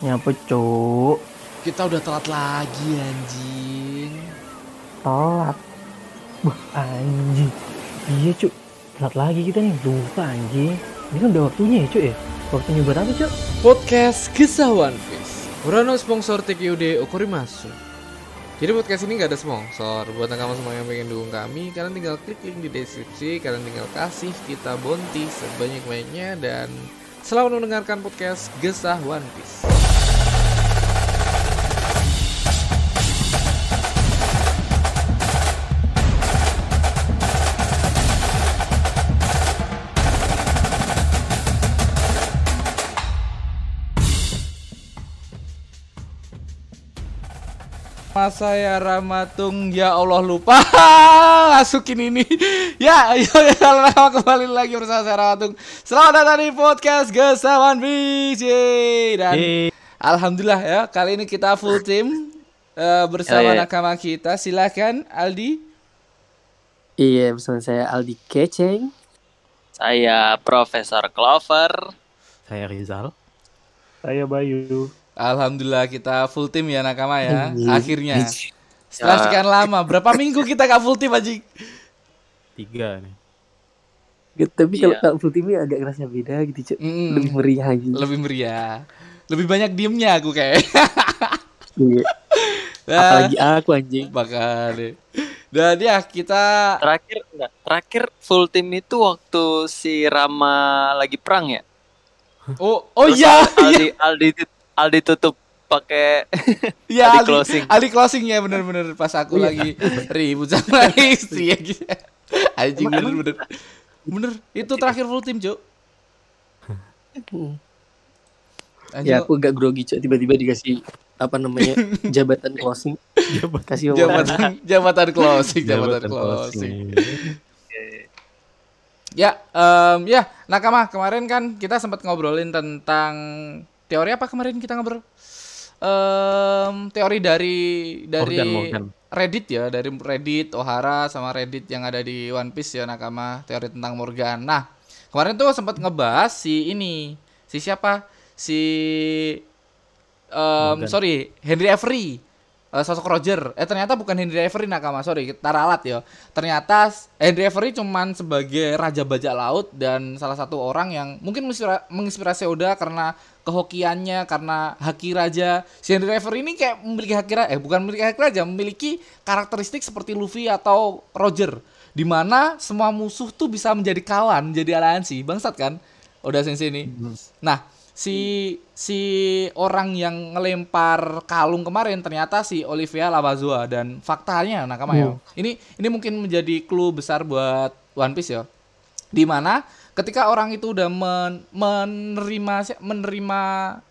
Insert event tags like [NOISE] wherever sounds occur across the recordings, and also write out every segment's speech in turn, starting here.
Nyapa cuk. Kita udah telat lagi anjing. Telat. Wah anjing. Iya cuk. Telat lagi kita nih. Lupa anjing. Ini kan udah waktunya ya cuk ya? Waktunya buat apa cuk? Podcast Kisah One Piece. Urano sponsor TQD Okorimasu. Jadi podcast ini gak ada sponsor. Buat kamu semua yang pengen dukung kami Kalian tinggal klik link di deskripsi. Kalian tinggal kasih kita bonti sebanyak-banyaknya. Dan selamat mendengarkan podcast Gesah One Piece Mas saya Ramatung ya Allah lupa [LAUGHS] masukin ini [LAUGHS] ya ayo [LAUGHS] ya lama kembali lagi bersama saya Ramatung selamat datang di podcast Gesawan Yeay. dan Yeay. alhamdulillah ya kali ini kita full team eh, bersama Oh, iya. nakama kita silakan Aldi Iya, bersama saya Aldi Keceng. Saya Profesor Clover. Saya Rizal Saya Bayu alhamdulillah kita full team ya nakama ya Anjing. akhirnya setelah Ya. sekian lama berapa minggu kita gak full team aja Tiga nih Tapi kalau Iya. kalau full teamnya agak kerasa beda gitu, Cuk. Mm, Lebih meriah gitu. lebih meriah lebih banyak diemnya aku kayak Iya. [LAUGHS] Nah, Apalagi aku anjing. bakal deh. Dan ya kita Terakhir enggak, terakhir full team itu waktu si Rama lagi perang ya. oh oh Terus iya iya Aldi Aldi Aldi tutup pakai iya [LAUGHS] Aldi Ali closing. Ali closing ya bener-bener pas aku lagi ribut sama [LAUGHS] istri ya gitu. Anjing bener-bener. Bener, itu terakhir full team, Cuk. Ya aku agak grogi, Cuk. Tiba-tiba dikasih apa namanya [LAUGHS] jabatan closing. Kasih wawancara. jabatan jabatan closing, jabatan closing. Ya, em, ya, Nakama kemarin kan kita sempat ngobrolin tentang teori apa kemarin kita ngobrol? Em, teori dari dari Morgan, Morgan. Reddit ya, dari Reddit Ohara sama Reddit yang ada di One Piece ya Nakama, teori tentang Morgan. Nah, kemarin tuh sempat ngebahas si ini, si siapa? Si Morgan. sorry, Henry Avery. Eh, sosok Roger. Eh ternyata bukan Henry Avery Nakama, sorry, kita ralat ya. Ternyata s- Henry Avery cuman sebagai raja bajak laut dan salah satu orang yang mungkin menginspira- menginspirasi Oda karena kehokiannya, karena haki raja. Si Henry Avery ini kayak memiliki haki raja, eh bukan memiliki haki raja, memiliki karakteristik seperti Luffy atau Roger. di mana semua musuh tuh bisa menjadi kawan, menjadi aliansi. Bangsat kan? Oda Sensei ini. Nah, si si orang yang ngelempar kalung kemarin ternyata si Olivia Lavazoa dan faktanya nakama ya. Ini ini mungkin menjadi clue besar buat One Piece ya. Di mana ketika orang itu udah men- menerima menerima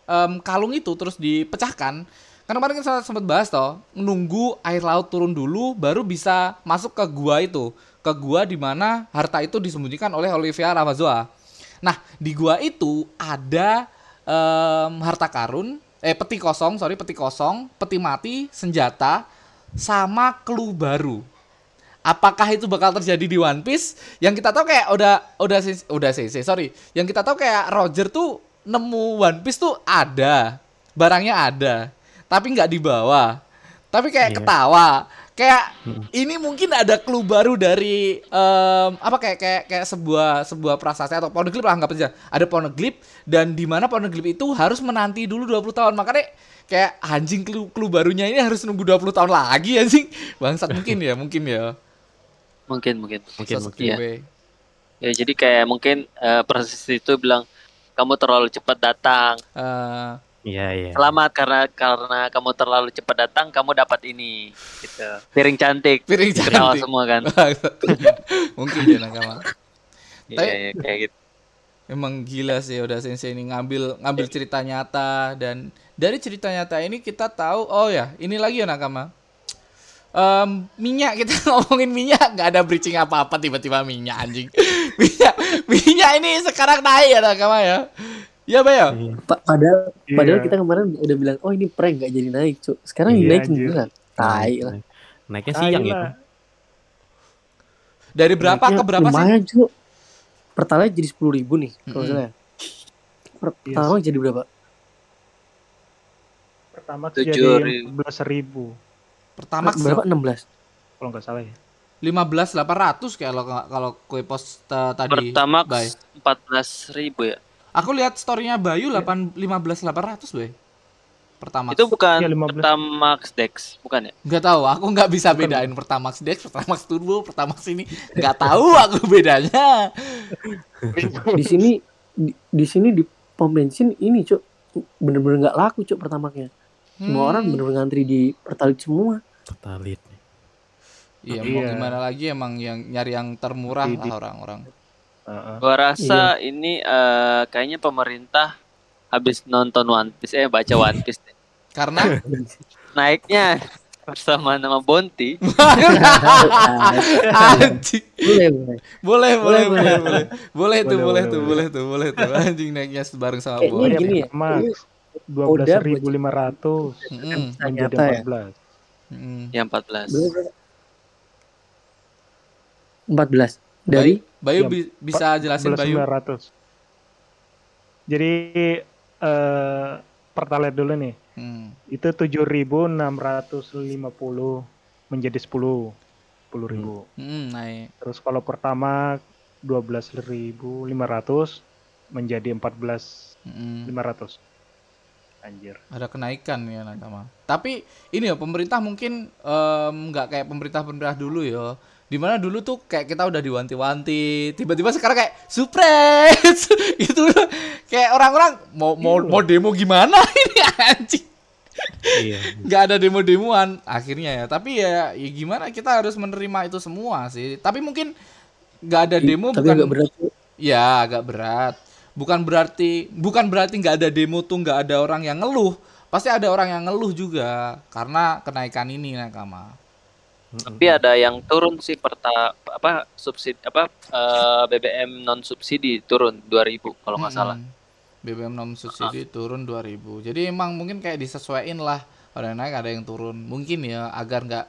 em, kalung itu terus dipecahkan kan kemarin kita sempat bahas toh menunggu air laut turun dulu baru bisa masuk ke gua itu ke gua di mana harta itu disembunyikan oleh Olivia Lavazoa Nah, di gua itu ada em, harta karun, eh peti kosong, sorry peti kosong, peti mati, senjata, sama clue baru. Apakah itu bakal terjadi di One Piece? Yang kita tahu kayak udah udah udah sih sorry. Yang kita tahu kayak Roger tuh nemu One Piece tuh ada, barangnya ada, tapi nggak dibawa. Tapi kayak Iya. ketawa. Kayak ini mungkin ada clue baru dari em, apa kayak kayak kayak sebuah sebuah prasasti atau poneglyph lah anggap aja. Ada poneglyph dan di mana poneglyph itu harus menanti dulu 20 tahun. Makanya kayak anjing clue, clue barunya ini harus nunggu 20 tahun lagi anjing. Bangsat mungkin ya, mungkin ya. Mungkin mungkin. Mungkin, Sosok mungkin. gue. Ya jadi kayak mungkin eh, proses itu bilang kamu terlalu cepat datang. Eh, Iya iya. Selamat karena karena kamu terlalu cepat datang, kamu dapat ini. Gitu. Piring cantik. piring Ketawa cantik. semua kan. [LAUGHS] mungkin ya nakama. Iya, Tapi- iya, kayak gitu. Emang gila sih udah sensei ini ngambil ngambil cerita nyata dan dari cerita nyata ini kita tahu oh ya ini lagi ya nakama. Em, minyak kita [LAUGHS] ngomongin minyak nggak ada bridging apa-apa tiba-tiba minyak anjing. [LAUGHS] minyak minyak ini sekarang naik ya nakama ya. Ya Bayo. Iya. Pa- padahal Iya. padahal kita kemarin udah bilang oh ini prank gak jadi naik, Cuk. Sekarang Iya, dinaikin anjir. beneran. Tai lah. Naiknya siang ya. Dari berapa Naiknya ke berapa sih? lumayan, Cuk. Pertalite jadi sepuluh ribu nih kalau Mm-mm. salah. ya. Per- Iya Pertama jadi berapa? Pertama jadi. 14 ribu Pertamax berapa 16 kalau nggak salah ya. 15.800 kayak kalau kalau kue post eh, tadi. Bay. Pertamax empat belas ribu ya. Aku lihat storynya Bayu 8 15.800, Bay. Pertamax. Itu bukan Iya, 15. Pertamax Dex, bukan ya? Nggak tahu, aku nggak bisa bedain Pertamax Dex, Pertamax Turbo, Pertamax ini nggak tahu aku bedanya. [LAUGHS] di sini di, di sini di pom bensin ini cuk bener-bener nggak laku cuk pertamaknya semua Hmm. orang bener-bener ngantri di pertalit semua Totalit. Iya, mau Iya. gimana lagi emang yang nyari yang termurah lah orang-orang. Heeh. Gua rasa ini eh, kayaknya pemerintah habis nonton One Piece eh baca One [LAUGHS] Piece deh. Karena [LAUGHS] naiknya bersama nama Bonti [LAUGHS] anjing. boleh boleh Boleh, boleh, Boleh, boleh, boleh. Boleh tuh, Boleh, boleh boleh, tuh, boleh. boleh tuh, boleh tuh. Anjing naiknya bareng sama Boy. gini ya Max Oda 12.500 Mm-mm, menjadi Ternyata ya. 14. mm-mm. yang 14 Berapa, berapa? 14 dari Bayu Ya, bi- bisa jelasin Bayu. 11.900. Jadi eh pertalite dulu nih. Hmm. Itu 7.650 menjadi 10. 10.000. Mm, naik. Terus kalau pertama 12.500 menjadi 14.500. Mm. Anjir. Ada kenaikan ya nakama. Tapi ini ya pemerintah mungkin em, nggak kayak pemerintah-pemerintah dulu ya. Di mana dulu tuh kayak kita udah diwanti-wanti, tiba-tiba sekarang kayak surprise! [LAUGHS] Gitu loh. Kayak orang-orang mau mau mau demo gimana [LAUGHS] ini anjing. Iya. nggak ada demo-demoan akhirnya ya. Tapi ya, ya gimana kita harus menerima itu semua sih. Tapi mungkin nggak ada demo tapi bukan agak berat ya agak berat. Bukan berarti bukan berarti nggak ada demo tuh nggak ada orang yang ngeluh. Pasti ada orang yang ngeluh juga karena kenaikan ini nakama tapi ada yang turun sih perta apa subsidi apa eh, BBM non subsidi turun 2000 kalau nggak salah. Mm-mm. BBM non subsidi turun 2000 jadi emang mungkin kayak disesuaiin lah. Ada yang naik ada yang turun. Mungkin ya agar nggak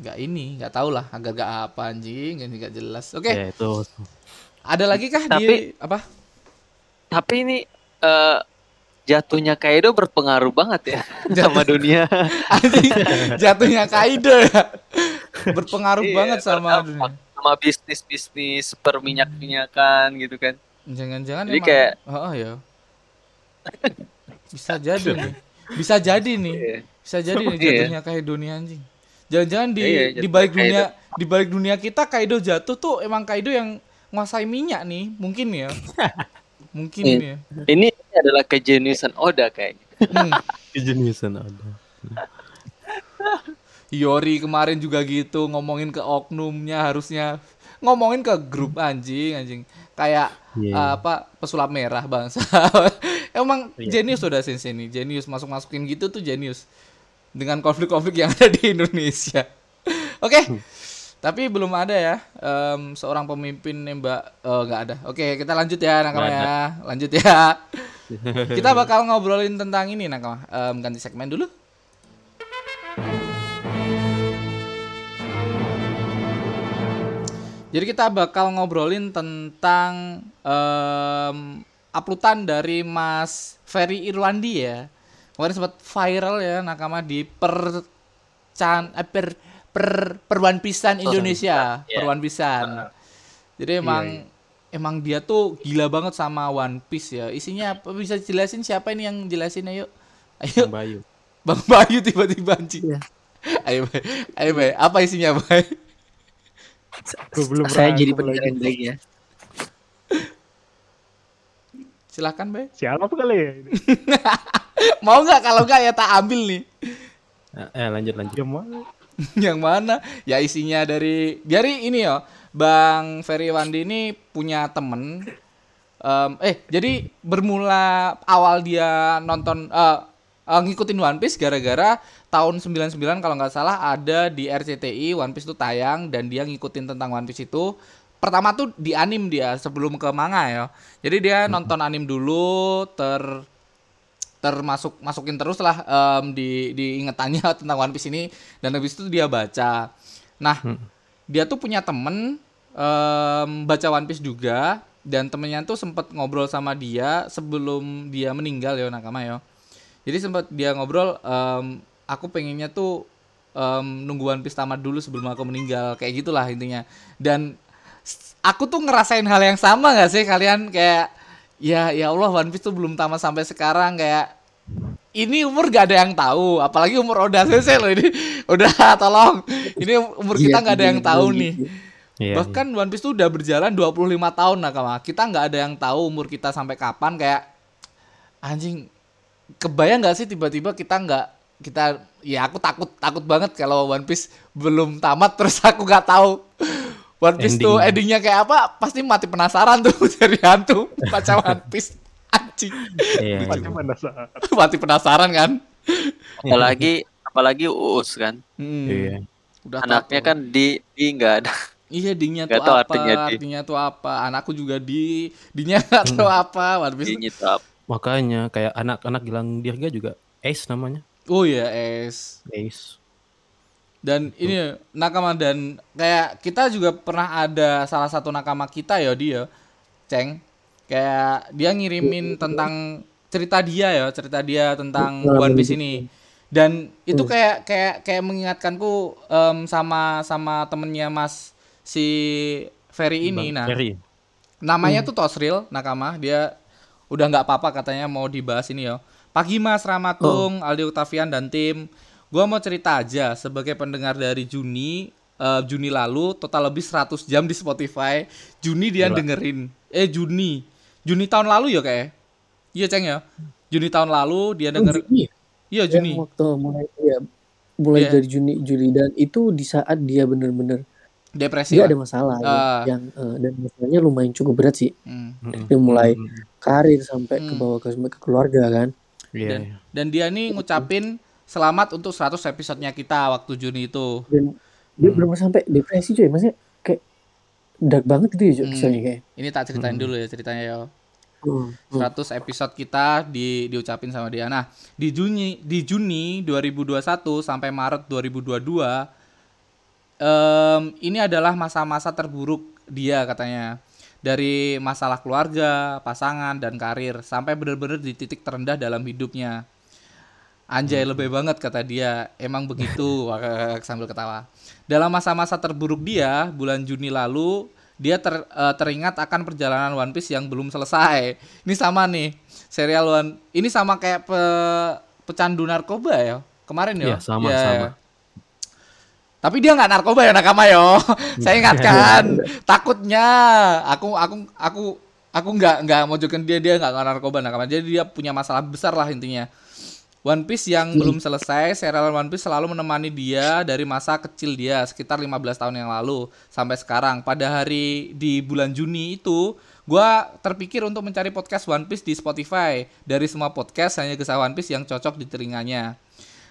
nggak ini nggak tahu lah agar nggak apa anjing ini nggak jelas. Oke. Ya itu. ada lagi kah di Tapi- apa? tapi ini eh, jatuhnya Kaido berpengaruh banget ya [LAUGHS] sama dunia. Anjing, [LAUGHS] jatuhnya Kaido ya. Berpengaruh Iya, banget sama dunia. sama bisnis bisnis perminyak minyakan gitu kan. Jangan-jangan Jadi emang kayak- oh, ya. [LAUGHS] Bisa jadi nih. Bisa jadi nih. Iya. bisa jadi nih Iya. jatuhnya Kaido nih anjing. Jangan-jangan di Iya, di balik Kaido. dunia di balik dunia kita Kaido jatuh tuh emang Kaido yang nguasai minyak nih. Mungkin ya mungkin Iya. ya ini adalah kejeniusan Oda kayaknya Hmm. [LAUGHS] Kejeniusan ada. [LAUGHS] Yori kemarin juga gitu ngomongin ke oknumnya harusnya ngomongin ke grup anjing anjing kayak Iya. uh, apa pesulap merah bangsa [LAUGHS] emang Iya. jenius udah sini sini jenius masuk masukin gitu tuh jenius dengan konflik-konflik yang ada di Indonesia oke tapi belum ada ya em, seorang pemimpin nembak oh nggak ada. Oke kita lanjut ya nakama ya. lanjut ya. [LAUGHS] Kita bakal ngobrolin tentang ini nakama. Em, ganti segmen dulu. Jadi kita bakal ngobrolin tentang em, uploadan dari Mas Ferry Irwandi ya. Kemarin sempat viral ya nakama di per can eh, per per perwan pisan Indonesia, Iya. perwan pisan. Jadi emang emang dia tuh gila banget sama One Piece ya. Isinya apa bisa jelasin siapa ini yang jelasin ayo? Ayo Bang Bayu. [LAUGHS] Bang Bayu tiba-tiba anjing. Iya. Ayo, Bay. ayo, Bay. apa isinya, Bay? Gua belum saya jadi pendengar lagi. yang baik ya Silahkan, Bay. Siapa kali ya? ini? [LAUGHS] Mau nggak? Kalau nggak ya tak ambil nih. Eh lanjut lanjut. Yang mana? [LAUGHS] Yang mana? Ya isinya dari dari ini ya. Bang Ferry Wandi ini punya temen. Em, eh, jadi bermula awal dia nonton eh, eh, ngikutin One Piece gara-gara tahun 99 kalau nggak salah ada di RCTI One Piece itu tayang dan dia ngikutin tentang One Piece itu pertama tuh di anim dia sebelum ke manga ya. Jadi dia nonton anim dulu ter termasuk masukin terus lah em, di di ingetannya [LAUGHS] tentang One Piece ini dan habis itu dia baca. Nah, dia tuh punya temen em, baca One Piece juga dan temennya tuh sempet ngobrol sama dia sebelum dia meninggal ya nakama ya. Jadi sempat dia ngobrol, em, aku pengennya tuh em, nunggu One Piece tamat dulu sebelum aku meninggal, kayak gitulah intinya. Dan aku tuh ngerasain hal yang sama gak sih kalian kayak ya ya Allah One Piece tuh belum tamat sampai sekarang kayak ini umur gak ada yang tahu, apalagi umur Oda [LAUGHS] Sensei loh ini. Udah tolong. Ini umur kita Iya, nggak ada yang gitu, tahu nih. Iya, Bahkan One Piece tuh udah berjalan 25 tahun nakama. Kita nggak ada yang tahu umur kita sampai kapan kayak anjing kebayang nggak sih tiba-tiba kita nggak kita ya aku takut takut banget kalau One Piece belum tamat [LAUGHS] terus aku nggak tahu One Piece tuh Ending. endingnya kayak apa pasti mati penasaran tuh [LAUGHS] dari hantu baca One Piece anjing Iya, iya. Mana [LAUGHS] saat? mati penasaran kan apalagi apalagi Uus kan Hmm, Iya. udah anaknya tahu. kan di di nggak ada Iya dinya tuh Nggak tahu apa, artinya artinya, di. tuh apa. Anakku juga di, dinya [LAUGHS] nggak tahu apa. One Piece. di nyetop Makanya kayak anak-anak Gilang Dirga juga Ace namanya. Oh ya es. Ace. Dan ini nakama dan kayak kita juga pernah ada salah satu nakama kita ya dia, Ceng. Kayak dia ngirimin tentang cerita dia ya, cerita dia tentang One Piece ini. Dan itu kayak kayak kayak mengingatkanku em, sama sama temennya Mas si Ferry ini. Bang Nah, Ferry. Namanya tuh Tosril Nakama. Dia udah nggak apa-apa katanya mau dibahas ini ya. Pagi Mas Ramatung, Aldi Octavian dan tim. Gua mau cerita aja sebagai pendengar dari Juni eh, Juni lalu total lebih 100 jam di Spotify. Juni dia Gila. dengerin. Eh Juni. Juni tahun lalu ya kayak. Iya Ceng ya. Juni tahun lalu dia denger Juni ya? Iya Juni. waktu mulai ya, mulai Iya. dari Juni Juli dan itu di saat dia bener-bener Depresi dia lah. ada masalah ya, Ah. yang eh, dan masalahnya lumayan cukup berat sih Hmm. Dia mulai Mm-mm. karir sampai ke Hmm. bawah ke, keluarga kan Iya. Dan, iya. dan dia nih ngucapin selamat untuk 100 episodenya kita waktu Juni itu. dan dia Hmm. benar sampai depresi cuy maksudnya kayak dark banget gitu ya cuy Hmm. kayak Ini tak ceritain Hmm. dulu ya ceritanya ya. Hmm, hmm. 100 episode kita di diucapin sama dia. Nah, di Juni di Juni 2021 sampai Maret 2022 em, ini adalah masa-masa terburuk dia katanya. Dari masalah keluarga, pasangan dan karir sampai benar-benar di titik terendah dalam hidupnya. Anjay lebih banget kata dia. Emang begitu [LAUGHS] sambil ketawa. Dalam masa-masa terburuk dia, bulan Juni lalu, dia ter- eh, teringat akan perjalanan One Piece yang belum selesai. Ini sama nih, serial One. Ini sama kayak pe- pecandu narkoba ya. Kemarin ya. Iya, sama, Ya. sama. Tapi dia nggak narkoba ya nakama yo. [LAUGHS] Saya ingatkan. [LAUGHS] Takutnya aku aku aku aku nggak nggak mojokin dia dia nggak narkoba nakama. Jadi dia punya masalah besar lah intinya. One Piece yang belum selesai, serial One Piece selalu menemani dia dari masa kecil dia sekitar 15 tahun yang lalu sampai sekarang. Pada hari di bulan Juni itu, gua terpikir untuk mencari podcast One Piece di Spotify. Dari semua podcast hanya kisah One Piece yang cocok di telinganya.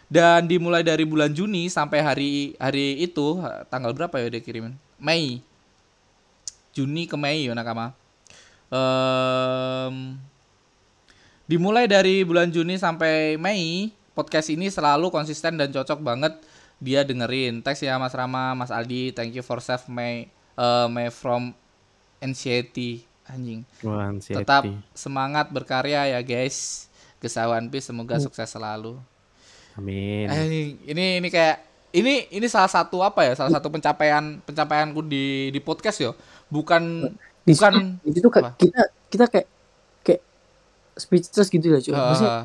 Dan dimulai dari bulan Juni sampai hari hari itu tanggal berapa ya dia kirimin? Mei. Juni ke Mei ya nakama. Dimulai dari bulan Juni sampai Mei, podcast ini selalu konsisten dan cocok banget dia dengerin. Thanks ya Mas Rama, Mas Aldi, thank you for save my eh, my from anxiety anjing. Wah, anxiety. Tetap semangat berkarya ya guys. Kisah One Piece semoga sukses selalu. Amin. Eh, ini ini kayak ini ini salah satu apa ya? Salah satu pencapaian pencapaianku di di podcast yo. Bukan di bukan situ, di situ kan apa? kita kita kayak speechless gitu lah cuy maksudnya eh,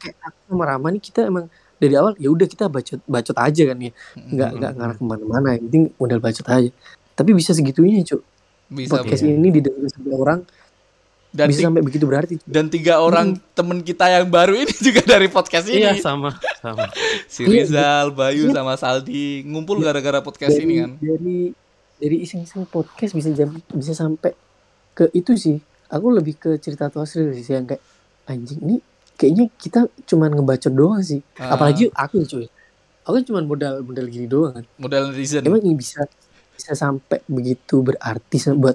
kayak aku sama Rama nih kita emang dari awal ya udah kita bacot bacot aja kan ya nggak mm, nggak ngarah ke mana-mana yang penting modal bacot aja tapi bisa segitunya cuy bisa podcast iya. ini didengar sampai orang dan bisa sampai begitu berarti cuy. dan tiga orang temen kita yang baru ini [LAUGHS] juga dari podcast Iya, ini. sama, sama. [LAUGHS] Si Rizal, Bayu sama Saldi ngumpul gara-gara podcast ini kan. dari dari iseng-iseng podcast bisa jam bisa sampai ke itu sih aku lebih ke cerita Tuasril sih yang kayak anjing ini kayaknya kita cuman ngebacot doang sih Ah. apalagi aku cuy aku kan cuman modal modal gini doang kan Model netizen. emang ini bisa bisa sampai begitu berarti buat buat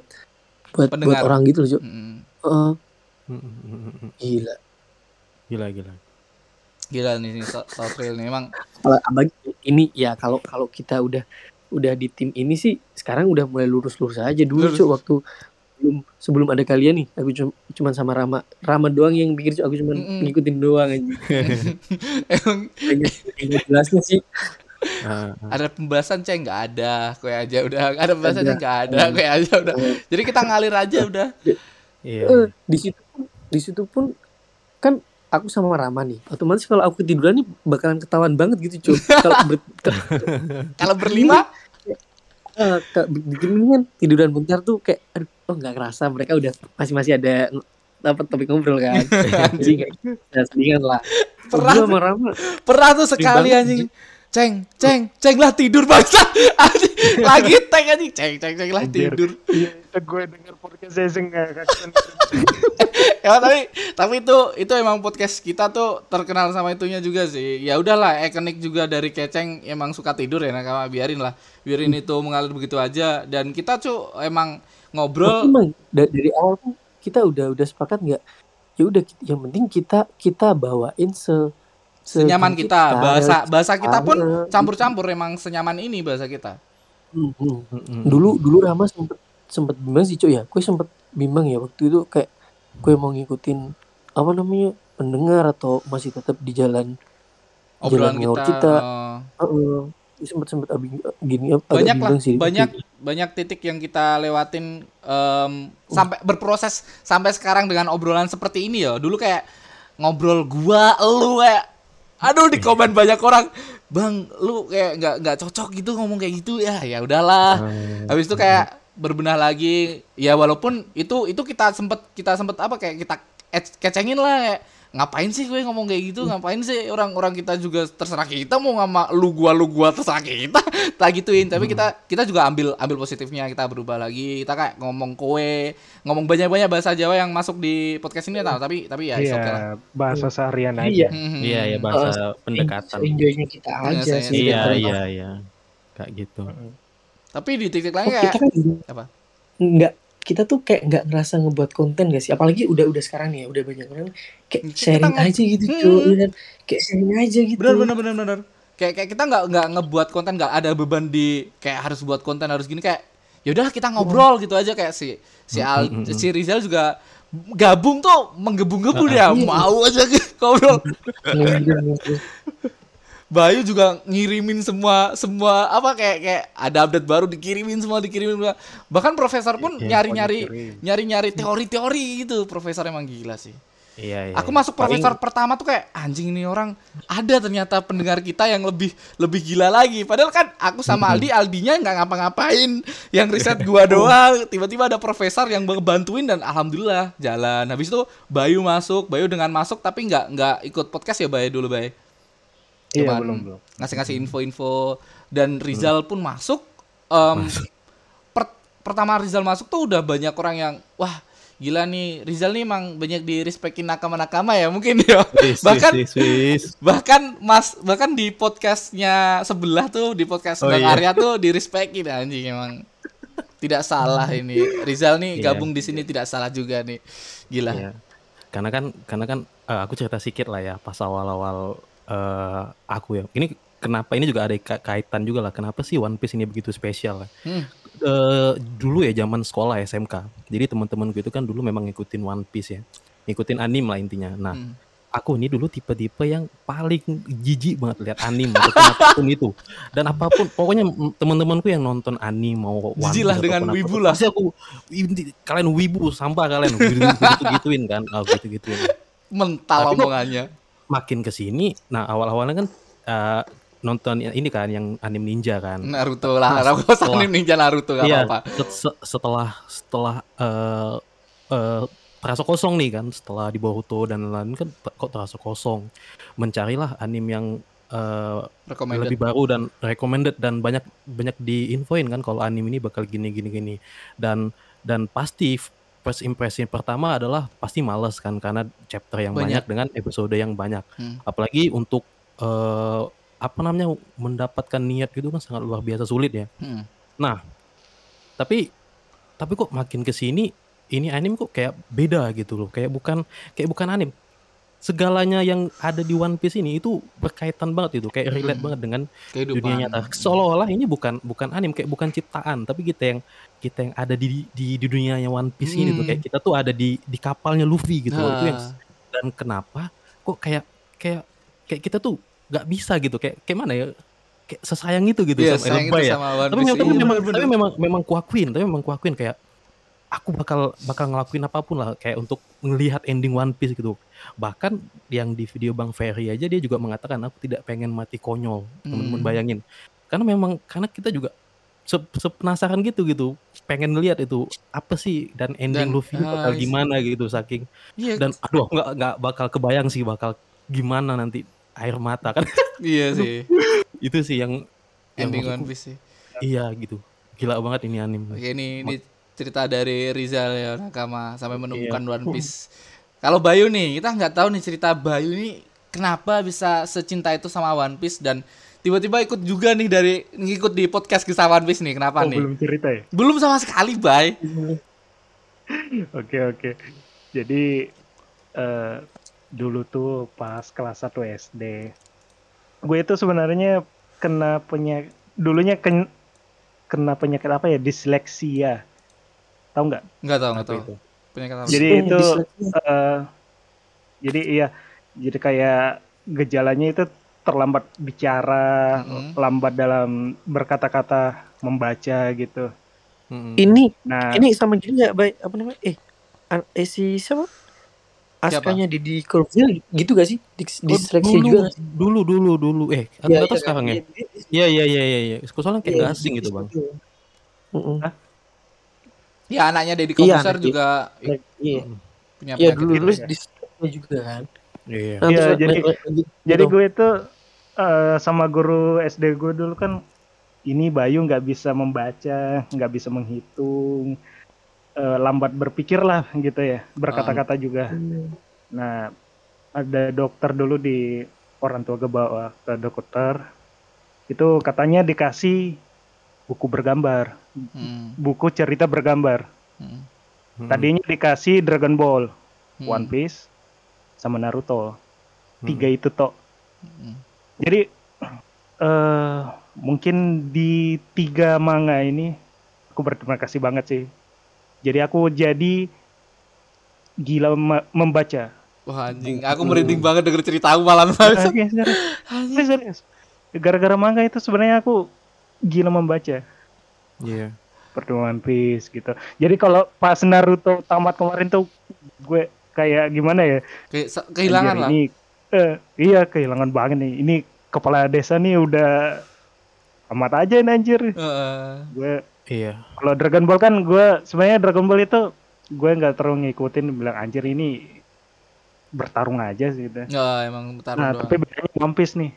buat Pendengar. orang gitu loh cuy Mm, Mm-mm. gila Gila, gila. Gila nih nih So- Sotril nih emang Apalagi- ini ya kalau kalau kita udah udah di tim ini sih sekarang udah mulai lurus-lurus aja dulu Lurus. cuy waktu sebelum sebelum ada kalian nih aku cuma cuman sama Rama Rama doang yang pikir aku cuman Mm-mm. ngikutin doang aja [LAUGHS] Emang jelasnya sih Ah, ada pembahasan ceng nggak ada, kue aja udah. Ada pembahasannya Ada. nggak ada, kue aja udah. Jadi kita ngalir aja udah. Iya. Eh, di situ pun di situ pun kan aku sama Rama nih otomatis kalau aku ketiduran nih bakalan ketahuan banget gitu cuy [LAUGHS] kalau ber, Kalau berlima, eh, ke- kan tiduran bentar tuh kayak aduh oh nggak kerasa mereka udah masih masih ada dapat topik ngobrol kan? [LAUGHS] Ya, selingan lah. Pernah. Rama. Pernah tuh sekali anjing. Ceng, ceng, ceng lah tidur bangsa. [LAUGHS] Lagi tag anjing, ceng, ceng, ceng lah tidur. Iya, itu gue denger podcast saya sih nggak kakek. [LAUGHS] Ya tapi tapi itu itu emang podcast kita tuh terkenal sama itunya juga sih. Ya udahlah, ikonik juga dari Keceng emang suka tidur ya nakama biarin lah. Biarin itu mengalir begitu aja dan kita tuh emang ngobrol emang da- dari awal pun kita udah udah sepakat nggak ya udah yang penting kita kita bawain se senyaman kita. Bahasa bahasa kita pun campur-campur emang senyaman ini bahasa kita. Hmm, hmm. Mm-mm. dulu dulu Rama sempet sempet bimbang sih cuy ya gue sempet bimbang ya waktu itu kayak gue mau ngikutin apa namanya pendengar atau masih tetap di jalan Obrolan jalan kita, kita eh, Heeh. sempet sempet abing, gini banyak lah sih banyak banyak titik yang kita lewatin em, sampai berproses sampai sekarang dengan obrolan seperti ini ya dulu kayak ngobrol gua lu kayak aduh di komen banyak orang bang lu kayak nggak nggak cocok gitu ngomong kayak gitu ya. Ya udahlah. Habis itu kayak berbenah lagi. Ya walaupun itu itu kita sempet kita sempet apa kayak kita ec- kecengin lah kayak ngapain sih gue ngomong kayak gitu ngapain sih orang-orang kita juga terserah kita mau ngama lu gua lu gua terserah kita [LAUGHS] tak gituin tapi kita kita juga ambil ambil positifnya kita berubah lagi kita kayak ngomong kowe ngomong banyak-banyak bahasa Jawa yang masuk di podcast ini nah, tapi tapi ya Iya, it's okay lah bahasa seharian Iya. aja. Hmm, Iya, ya bahasa pendekatan. enjoynya kita Iya, aja sih Iya, iya, iya. Kayak gitu. tapi di titik lain Oh, kayak kita kan apa? nggak kita tuh kayak nggak ngerasa ngebuat konten gak sih apalagi udah udah sekarang nih ya udah banyak orang kayak Kita sharing nge- aja gitu Hmm. cuy ya kan? kayak sharing aja gitu benar benar benar benar kayak kayak kita nggak nggak ngebuat konten nggak ada beban di kayak harus buat konten harus gini kayak yaudah kita ngobrol gitu aja kayak si si Al Mm, mm, mm, si Rizal juga gabung tuh menggebu-gebu dia Iya. mau aja [LAUGHS] ngobrol Ngobrol-ngobrol. Bayu juga ngirimin semua semua apa kayak kayak ada update baru dikirimin semua dikirimin semua. bahkan profesor pun Iya, nyari-nyari dikirim. nyari-nyari teori-teori gitu profesor emang gila sih Iya, iya. Aku iya. masuk Paling- profesor pertama tuh kayak anjing ini orang ada ternyata pendengar kita yang lebih lebih gila lagi. Padahal kan aku sama Aldi, Aldinya nggak ngapa-ngapain, yang riset gua [LAUGHS] doang. Tiba-tiba ada profesor yang bantuin dan alhamdulillah jalan. Habis itu Bayu masuk, Bayu dengan masuk tapi nggak nggak ikut podcast ya Bayu dulu Bayu. Iya, Cuman belum, belum. Ngasih-ngasih info-info dan Rizal pun masuk. Em, per- pertama Rizal masuk tuh udah banyak orang yang wah gila nih Rizal nih emang banyak di respekin nakama-nakama ya mungkin ya bahkan wis, wis. bahkan mas bahkan di podcastnya sebelah tuh di podcast Oh, Bang iya. Arya tuh di respekin anjing emang tidak salah [LAUGHS] ini Rizal nih Iya. gabung di sini tidak salah juga nih gila Iya. Karena kan karena kan eh, aku cerita sedikit lah ya pas awal-awal eh, aku ya. Ini kenapa ini juga ada ka- kaitan juga lah kenapa sih One Piece ini begitu spesial lah. Hmm. Eh, dulu ya zaman sekolah SMK. Jadi teman-temanku itu kan dulu memang ngikutin One Piece ya. Ngikutin anim lah intinya. Nah, Hmm. aku ini dulu tipe-tipe yang paling jijik banget lihat anim ataupun apa pun itu. Dan apa pun pokoknya teman-temanku yang nonton anim mau One Jijik lah dengan wibu lah. Pasti aku "Ini- kalian wibu sampah kalian gitu gituin kan. Oh, gitu gituin. mental Tapi omongannya Makin ke sini nah awal-awalnya kan eh, nonton ini kan yang anim ninja kan. Naruto lah Naruto setelah- anime ninja Naruto gak Iya, apa-apa set- se- setelah setelah eh eh, terasa kosong nih kan setelah di Boruto dan lain-lain kan kok terasa kosong. Mencarilah anim yang eh, recommended lebih baru dan recommended dan banyak banyak diinfoin kan kalau anim ini bakal gini gini gini dan dan pasti first impression pertama adalah pasti males kan karena chapter yang Banyak. banyak, dengan episode yang banyak Hmm. apalagi untuk eh, apa namanya mendapatkan niat gitu kan sangat luar biasa sulit ya Hmm. tapi tapi kok makin ke sini ini anime kok kayak beda gitu loh kayak bukan kayak bukan anime segalanya yang ada di One Piece ini itu berkaitan banget itu kayak relate Hmm. banget dengan Kehidupan. dunia nyata. Seolah-olah ini bukan bukan anime kayak bukan ciptaan, tapi kita yang kita yang ada di di, di dunianya One Piece ini tuh Hmm. kayak kita tuh ada di di kapalnya Luffy gitu loh. Itu yang Nah, dan kenapa kok kayak kayak kayak kita tuh nggak bisa gitu kayak kayak mana ya kayak sesayang itu gitu iya, sama lebay ya. sama One Tapi, Piece. tapi Iya, memang tapi memang memang kuakuin, tapi memang kuakuin kayak aku bakal bakal ngelakuin apa pun lah kayak untuk melihat ending One Piece gitu. Bahkan yang di video Bang Ferry aja dia juga mengatakan aku tidak pengen mati konyol. Teman-teman Hmm. bayangin. Karena memang karena kita juga se- sepenasaran gitu gitu pengen lihat itu apa sih dan ending Dan, Luffy ini bakal ah, gimana gitu saking Iya, dan aduh nggak nggak bakal kebayang sih bakal gimana nanti air mata kan [LAUGHS] iya sih. [LAUGHS] itu sih yang yang Ending One maksudku, Piece sih. iya gitu gila banget ini anime Oke, ini, ini cerita dari Rizal ya Nakama sampai menemukan Iya. One Piece. Kalau Bayu nih, kita nggak tahu nih cerita Bayu ini kenapa bisa secinta itu sama One Piece dan tiba-tiba ikut juga nih dari ngikut di podcast kisah One Piece nih. Kenapa Oh, nih? belum cerita ya? Belum sama sekali, Bay. [LAUGHS] Oke oke. Jadi eh, dulu tuh pas kelas 1 SD, gue itu sebenarnya kena penyakit dulunya ken- kena penyakit apa ya disleksia, tahu nggak? Nggak tahu, nggak Apa tahu. itu? Penyakit apa? Jadi Oh, itu eh, jadi iya, jadi kayak gejalanya itu terlambat bicara, Mm. lambat dalam berkata-kata, membaca gitu. Mm-mm. Ini Nah, ini sama gini nggak baik apa namanya? Eh, an- eh si siapa? Askanya di di Colville gitu gak sih? Di, Oh, diseleksi dulu, juga gak sih? dulu dulu dulu eh Iya, atau iya, sekarang ya iya, iya, iya iya iya iya iya soalnya kayak nggak asing gitu bang Mm-mm. Ya anaknya Deddy Iya, Kobuser nanti. juga Iya, punya iya dulu gitu dulu ya. diseleksi juga kan. iya Nah, Iya, terus jadi- Jadi gue itu eh, sama guru SD gue dulu kan ini Bayu nggak bisa membaca, nggak bisa menghitung, eh, lambat berpikir lah gitu ya, berkata-kata juga. Nah, ada dokter dulu di orang tua gue bawa ke dokter, itu katanya dikasih buku bergambar, Hmm, buku cerita bergambar. hmm. Tadinya dikasih Dragon Ball, hmm, One Piece, sama Naruto. Mm. Tiga itu tok. hmm. Jadi [CLEARS THROAT] eh mungkin di tiga manga ini aku berterima kasih banget sih. Jadi aku jadi gila mem- membaca. Wah anjing, aku merinding banget denger ceritamu malam [LAUGHS] malam. Serius, serius. Gara-gara manga itu sebenarnya aku gila membaca. Iya Seperti One Piece gitu. Jadi kalau pas Naruto tamat kemarin tuh gue kayak gimana ya? Kayak kehilangan Anjir, lah. Ini, eh, iya kehilangan banget nih. Ini kepala desa nih udah amat aja nih anjir. Heeh. Gue iya kalau Dragon Ball kan gue sebenarnya Dragon Ball itu gue nggak terlalu ngikutin bilang anjir ini bertarung aja sih gitu. Ya emang bertarung Nah doang. tapi bedanya One Piece nih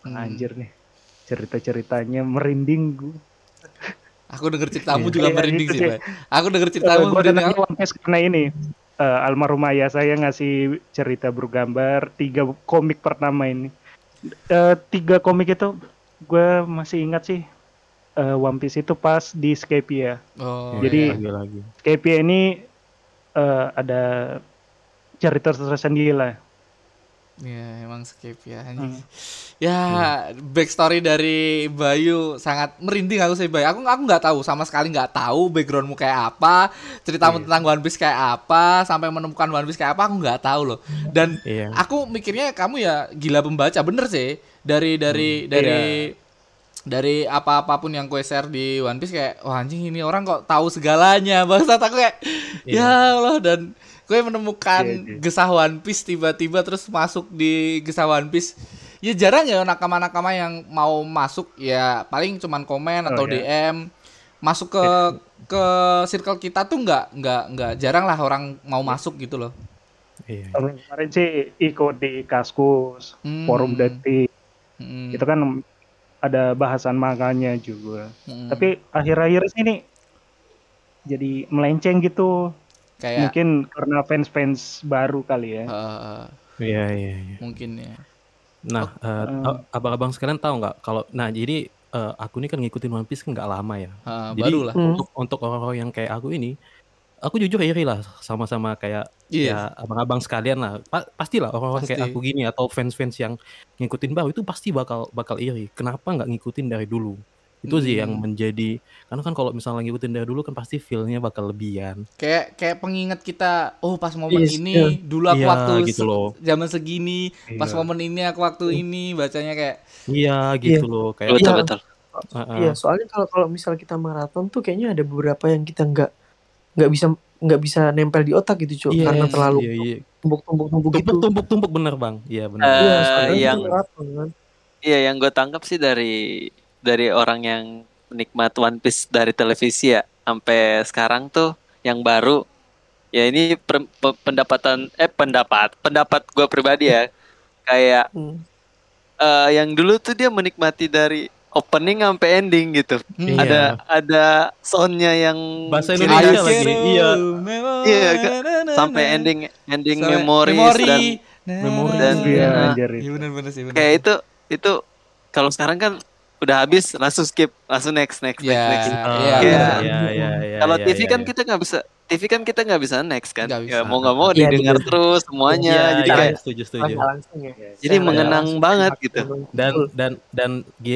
Hmm. anjir nih cerita ceritanya merinding gue. [LAUGHS] Aku denger ceritamu Iya. juga Kayak merinding gitu sih. Bay. Aku denger Uh, ceritamu gue merinding. nanya One Piece karena ini eh, almarhum ayah saya ngasih cerita bergambar tiga komik pertama ini. Eh, tiga komik itu gue masih ingat sih eh, One Piece itu pas di Skypia. Oh, Jadi- lagi Skypia ini eh, ada cerita tersendiri lah. Iya, emang skip ya. Hmm. Ya, backstory dari Bayu sangat merinding aku sih, Bayu. Aku aku nggak tahu sama sekali nggak tahu backgroundmu kayak apa, ceritamu Iya. tentang One Piece kayak apa, sampai menemukan One Piece kayak apa aku nggak tahu loh. Dan iya aku mikirnya kamu ya gila pembaca, bener sih. Dari dari dari dari apa-apapun yang kue share di One Piece kayak wah anjing ini orang kok tahu segalanya. [LAUGHS] Bangsat aku kayak ya Allah dan gue menemukan Iya, iya. gesah One Piece tiba-tiba terus masuk di gesah One Piece. Ya jarang ya nakama-nakama yang mau masuk ya paling cuman komen Oh, atau iya. DM. Masuk ke [LAUGHS] ke circle kita tuh nggak nggak nggak jarang lah orang mau masuk gitu loh. iya kemarin sih ikut di Kaskus, Hmm. forum detik, Mm, itu kan ada bahasan manganya juga. mm. Tapi akhir-akhir sini jadi melenceng gitu. Kayak Mungkin karena fans-fans baru kali ya. eh, iya iya iya. mungkin ya. nah eh, Hmm. a- abang-abang sekalian tahu nggak kalau nah jadi eh, aku ini kan ngikutin One Piece kan nggak lama ya Eh, Jadi baru lah. Hmm. untuk untuk orang-orang yang kayak aku ini aku jujur iri lah sama-sama kayak Iya. ya abang-abang sekalian lah. Pa- pastilah orang-orang kayak Pasti. aku gini atau fans-fans yang ngikutin baru itu pasti bakal bakal iri. Kenapa nggak ngikutin dari dulu? Itu sih yang Hmm. menjadi karena kan kalau misalnya ngikutin dari dulu kan pasti feel-nya bakal lebihan. Kayak kayak pengingat kita, oh pas momen Yes, ini iya. dulu aku Iya, waktu gitu se- loh. zaman segini, pas Iya. momen ini aku waktu ini bacanya kayak Iya gitu loh kayak betul Iya. betul Heeh. Iya, soalnya kalau kalau misal kita maraton tuh kayaknya ada beberapa yang kita nggak nggak bisa nggak bisa nempel di otak gitu, cuy, Iya, karena terlalu iya, iya. tumpuk-tumpuk-tumpuk gitu. Tumpuk-tumpuk bener bang. Iya bener. Eh, Iya, soalnya itu yang- maraton kan. Iya, yang gue tangkap sih dari dari orang yang penikmat One Piece dari televisi ya, sampai sekarang tuh yang baru, ya ini per- pe- pendapatan eh pendapat pendapat gue pribadi ya, kayak Hmm. eh, yang dulu tuh dia menikmati dari opening sampai ending gitu. hmm, Iya. Ada ada soundnya yang Bahasa Indonesia lagi. Iya. Iya, sampai ending ending Sampai memories memori. dan Memori. dan Iya, eh, anjir. Iya benar-benar sih. benar. kayak itu itu kalau sekarang kan udah habis langsung skip langsung next next Ya, next next iya, iya, iya. iya, iya, iya, kalau iya, TV iya, kan iya. kita nggak bisa TV kan kita nggak bisa next kan ya bisa. mau nggak mau Iya, didengar betul. terus semuanya Iya, jadi iya, kayak setuju setuju. Langsung langsung ya. jadi Secara mengenang langsung banget gitu dan Betul. dan dan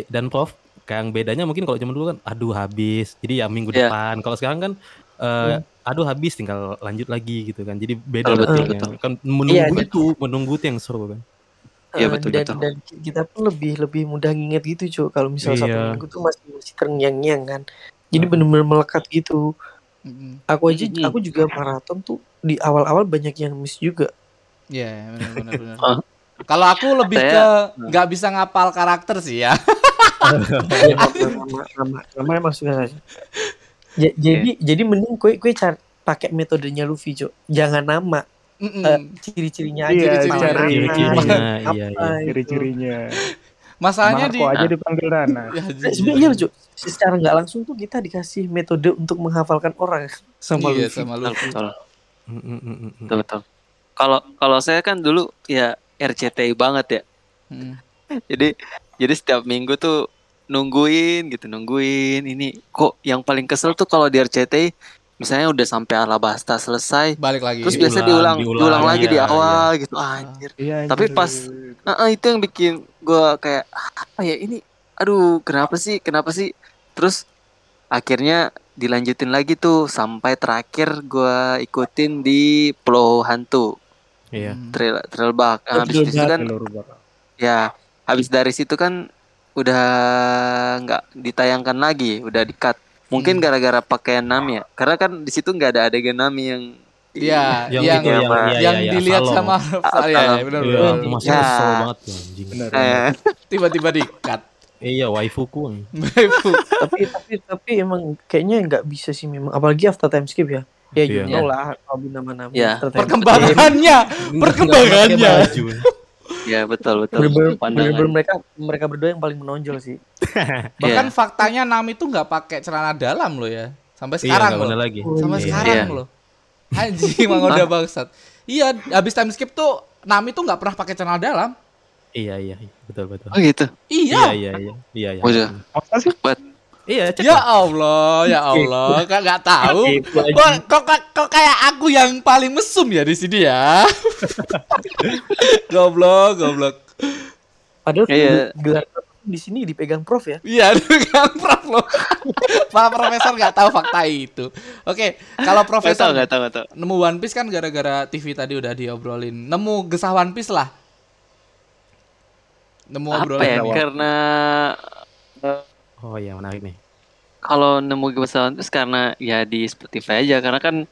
dan Prof yang bedanya mungkin kalau zaman dulu kan aduh habis jadi ya minggu Iya. depan kalau sekarang kan eh, aduh habis tinggal lanjut lagi gitu kan jadi beda Betul, betul, betul. kan menunggu Iya, itu menunggu itu yang seru kan Iya, Eh, betul, dan, betul. dan kita pun lebih lebih mudah nginget gitu cuy kalau misal satu Iya. minggu tuh masih masih terngiang-ngiang kan jadi bener-bener melekat gitu Mm-mm. aku aja Mhm. aku juga maraton tuh di awal-awal banyak yang miss juga Iya, benar-benar. benar. [LAUGHS] Ah. Kalau aku lebih Saya- ke nggak bisa ngapal karakter sih ya. Nama emang suka saja Ja- jadi jadi mending kue kue cari pakai metodenya Luffy cuy jangan nama Eh, ciri-cirinya aja Iya, gitu cari- ciri-cirinya, apa iya, iya. gitu. Ciri-cirinya. Masalahnya di aja dipanggil Nana. Ya, Nah, sebenarnya iya, Cuk. secara nggak langsung tuh kita dikasih metode untuk menghafalkan orang sama iya, Luffy. sama Luffy. betul Mm, mm, mm, mm, mm. betul betul kalau kalau saya kan dulu ya RCTI banget ya Mm. jadi jadi setiap minggu tuh nungguin gitu nungguin ini kok yang paling kesel tuh kalau di RCTI misalnya udah sampai Alabasta selesai Balik lagi. terus biasa diulang diulang, diulang, lagi iya, di awal gitu. Anjir. Iya, Tapi anjir. pas- Nah, itu yang bikin gua kayak apa ya ini aduh kenapa sih kenapa sih? Terus akhirnya dilanjutin lagi tuh sampai terakhir gua ikutin di Pulau Hantu. Iya. Mm. trail trail bug Oh, habis itu kan ya habis dari situ kan udah nggak ditayangkan lagi udah di cut mungkin Hmm. gara-gara pakaian Nami ya karena kan di situ nggak ada adegan Nami yang Iya, yang, yang itu yang, yang- iya, yang iya, iya, dilihat Salong. sama Ah, ya, Salong. benar Iya, benar. aku masih Ya. kesel banget tuh anjing. Benar. eh, Tiba-tiba di cut. Iya, waifuku. tapi tapi tapi emang kayaknya nggak bisa sih memang apalagi after time skip ya ya you Iya. know lah Robin nama-nama Iya. skip. Perkembangannya, perkembangannya. Ya betul betul Bener-bener Pandangan. bener-bener mereka mereka berdua yang paling menonjol sih [LAUGHS] Bahkan Iya. faktanya Nami tuh nggak pakai celana dalam loh ya. Sampai Iya, sekarang nggak loh. bener lagi. Sampai Iya. sekarang Iya. loh. Anjing [LAUGHS] emang udah bangsat. Iya, habis time skip tuh Nami tuh nggak pernah pakai celana dalam. Iya, iya, iya, betul betul. oh gitu Iya. Iya, iya, iya, iya, iya. Udah. Masa sih? Iya, cek. Ya Allah, ya Allah, kak nggak tahu. Gitu. Kok, kok, kok, kok kayak aku yang paling mesum ya di sini ya? [LAUGHS] goblok, goblok. padahal Iya. gelar di sini dipegang prof ya Iya, [LAUGHS] kan prof lo. Para profesor nggak tahu fakta itu. Oke, kalau Gak profesor gak tau, gak tau. nemu One Piece kan gara-gara TV tadi udah diobrolin. Nemu gesah One Piece lah. Nemu Apa obrolan. ya? Karena Oh iya, menarik nih. kalau nemu kebesaran itu karena ya di Spotify aja. Karena kan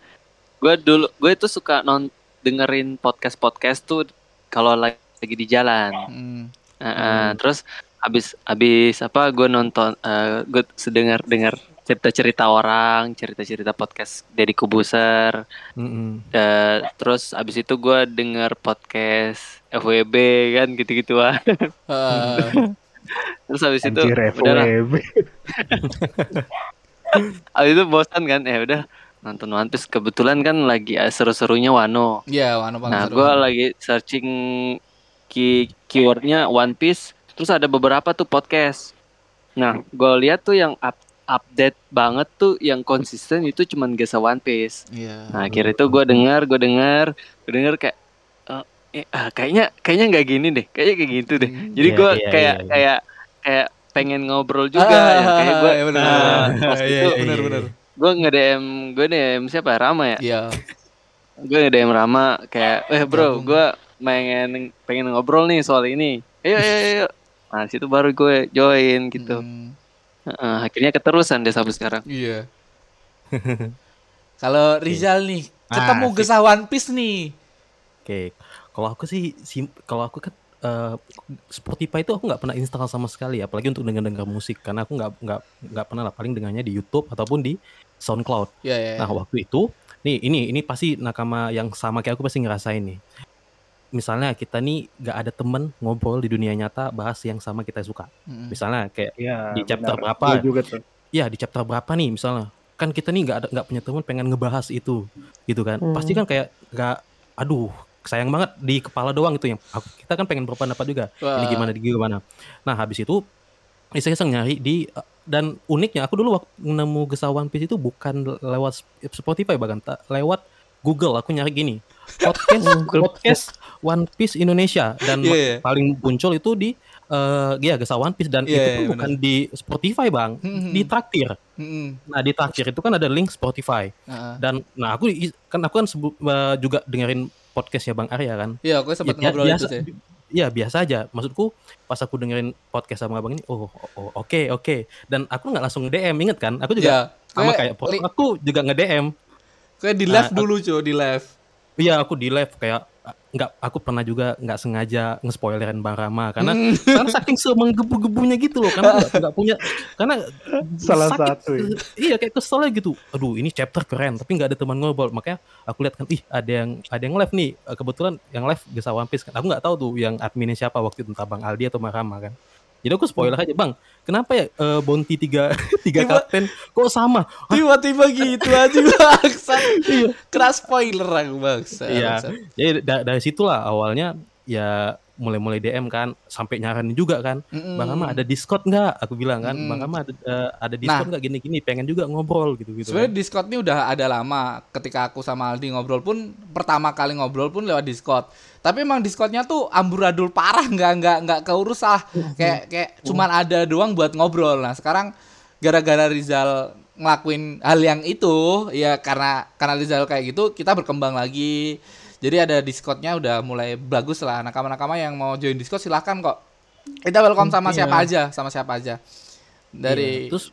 gue dulu gue itu suka non dengerin podcast podcast tuh kalau lagi, lagi di jalan. Hmm. Eh, eh, Terus habis habis apa gue nonton gue sedengar dengar cerita cerita orang cerita cerita podcast Deddy Kubuser Mm-mm. Eh, terus abis itu gue denger podcast FWB kan gitu-gitu ah. Eh, [LAUGHS] Terus abis itu Anjir, udahlah. [LAUGHS] FWB. Abis itu bosan kan, ya udah nonton One Piece. Kebetulan kan lagi seru-serunya Wano. Iya, Wano paling Nah, seru. gue lagi searching key keywordnya One Piece. Terus ada beberapa tuh podcast. Nah, gue lihat tuh yang up update banget tuh yang konsisten itu cuman Gesa One Piece. Iya. Nah, akhirnya itu gue dengar, gue dengar, gue dengar kayak ah, kayaknya kayaknya nggak gini deh, kayaknya kayak gitu deh. Hmm. Jadi Iya, gue iya, kayak iya, iya. kayak kayak pengen ngobrol juga Ah, ya kayak gue iya, bener, nah, Iya, itu iya, bener, bener. gue nge DM gue DM siapa Rama ya Iya. gue nge DM Rama kayak eh bro gue pengen pengen ngobrol nih soal ini ayo ayo ayo, nah situ baru gue join gitu Hmm, Heeh, akhirnya keterusan deh sampai sekarang Iya. [LAUGHS] Kalau Rizal nih, Ah, ketemu sip. Gesah One Piece nih. Oke, kalau aku sih, sim- kalau aku kan eh, Spotify itu aku nggak pernah install sama sekali, apalagi untuk dengar-dengar musik, karena aku nggak nggak nggak pernah lah, paling dengarnya di YouTube ataupun di SoundCloud. Iya, iya. Nah waktu itu, nih ini ini pasti nakama yang sama kayak aku pasti ngerasain nih. Misalnya kita nih nggak ada temen ngobrol di dunia nyata bahas yang sama kita suka. Mm-mm. Misalnya kayak Iya, Di chapter benar. berapa? Gua juga tuh. ya di chapter berapa nih misalnya kan kita nih nggak ada nggak punya teman pengen ngebahas itu gitu kan Hmm. pasti kan kayak nggak aduh sayang banget di kepala doang itu yang aku- kita kan pengen berpendapat juga. Ini Wah. gimana di gimana? Nah habis itu iseng-iseng nyari di dan uniknya aku dulu waktu nemu Gesah One Piece itu bukan lewat Spotify bahkan tak lewat Google. Aku nyari gini podcast [LAUGHS] podcast One Piece Indonesia. Dan Iya, iya. paling muncul itu di eh ya Gesah One Piece. Dan Iya, itu iya, pun bukan di Spotify bang. Hmm, di traktir. Mm-mm. nah di traktir itu kan ada link Spotify. Heeh. dan nah aku kan aku kan sebu- eh, juga dengerin podcastnya Bang Arya kan Iya, aku sempat Ya, ngobrol biasa, itu sih. Iya biasa aja. Maksudku pas aku dengerin podcast sama abang ini, oh oh, oke oke. Dan aku nggak langsung DM, inget kan? Aku juga Iya. sama Kayak- kayak po- li- aku juga nge DM. Kayak di live Ah, dulu, cuy, di live. Iya aku di live kayak nggak aku pernah juga nggak sengaja nge-spoilerin Bang Rama karena Hmm. [LAUGHS] karena saking semenggebu-gebunya gitu loh karena nggak punya karena Salah sakit, satu ya. iya kayak kesel aja gitu. Aduh ini chapter keren tapi nggak ada teman ngobrol. Makanya aku lihat kan ih ada yang ada yang live nih. Eh, kebetulan yang live Gesa One Piece kan. Aku nggak tahu tuh yang adminnya siapa waktu itu entah Bang Aldi atau Bang Rama kan jadi aku spoiler aja bang kenapa ya eh, bounty tiga [LAUGHS] tiga Tiba- kapten kok sama Tiba-tiba gitu aja [LAUGHS] bangsa. Kena spoiler aku bangsa. Iya. jadi da- dari situlah awalnya ya mulai-mulai DM kan sampai nyaranin juga kan Mm-mm. Bang Rama ada Discord nggak aku bilang kan Mm. Bang Rama ada, eh, ada Discord nggak gini-gini pengen juga ngobrol gitu gitu Sebenarnya Discord ini udah ada lama. Ketika aku sama Aldi ngobrol pun pertama kali ngobrol pun lewat Discord. Tapi emang Discordnya tuh amburadul parah, nggak nggak nggak keurus lah. Kayak kayak cuman ada doang buat ngobrol. Nah sekarang gara-gara Rizal ngelakuin hal yang itu, ya karena karena Rizal kayak gitu kita berkembang lagi. Jadi ada Discordnya udah mulai bagus lah. Nakama-nakama yang mau join Discord silahkan kok. Kita welcome sama Iya. siapa aja, sama siapa aja. Dari Iya, terus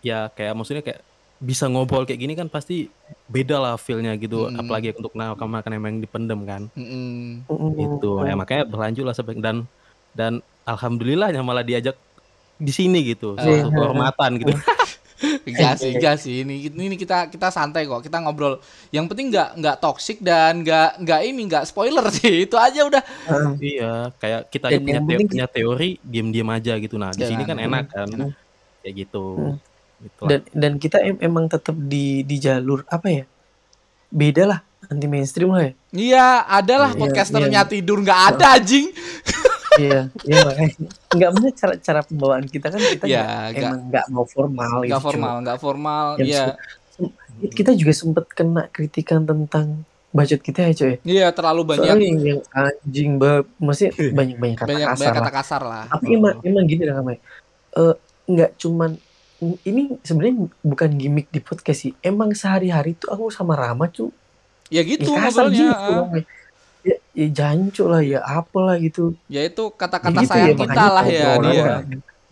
ya kayak maksudnya kayak bisa ngobrol kayak gini kan pasti beda lah feelnya gitu Mm. apalagi untuk nakama kan emang dipendem kan Mm-mm. itu ya makanya berlanjut lah sampai dan dan alhamdulillahnya malah diajak di sini gitu Iya. suatu kehormatan gitu [LAUGHS] Enggak sih, enggak sih. Ini ini kita kita santai kok. Kita ngobrol. Yang penting nggak nggak toxic dan nggak nggak ini nggak spoiler [LAUGHS] sih. Itu aja udah. Ah, iya kayak kita aja punya, yang teo- penting- punya teori diem-diem aja gitu nah di Jangan. sini kan enak kan kayak gitu Hmm. Itulah. dan dan kita em- emang tetap di di jalur apa ya beda lah anti mainstream lah ya Iya, adalah Iya, podcasternya iya. tidur nggak ada anjing. [LAUGHS] iya iya makanya nggak bener cara cara pembawaan kita kan kita nggak- nggak- emang nggak mau formal Nggak gitu, formal, nggak formal. Iya. cuy. kita juga sempet kena kritikan tentang budget kita ya cuy Iya, terlalu soalnya banyak yang, yang anjing bab maksudnya banyak banyak kata banyak kasar banyak lah kata kasar lah. tapi emang emang gini lah namanya Eh, nggak cuman ini sebenarnya bukan gimmick di podcast sih emang sehari-hari tuh aku sama Rama tuh Ya gitu ya kasar gitu namanya. Ya, ya jancuk lah ya apalah gitu Ya itu kata-kata Gitu sayang ya, kita lah ya dia.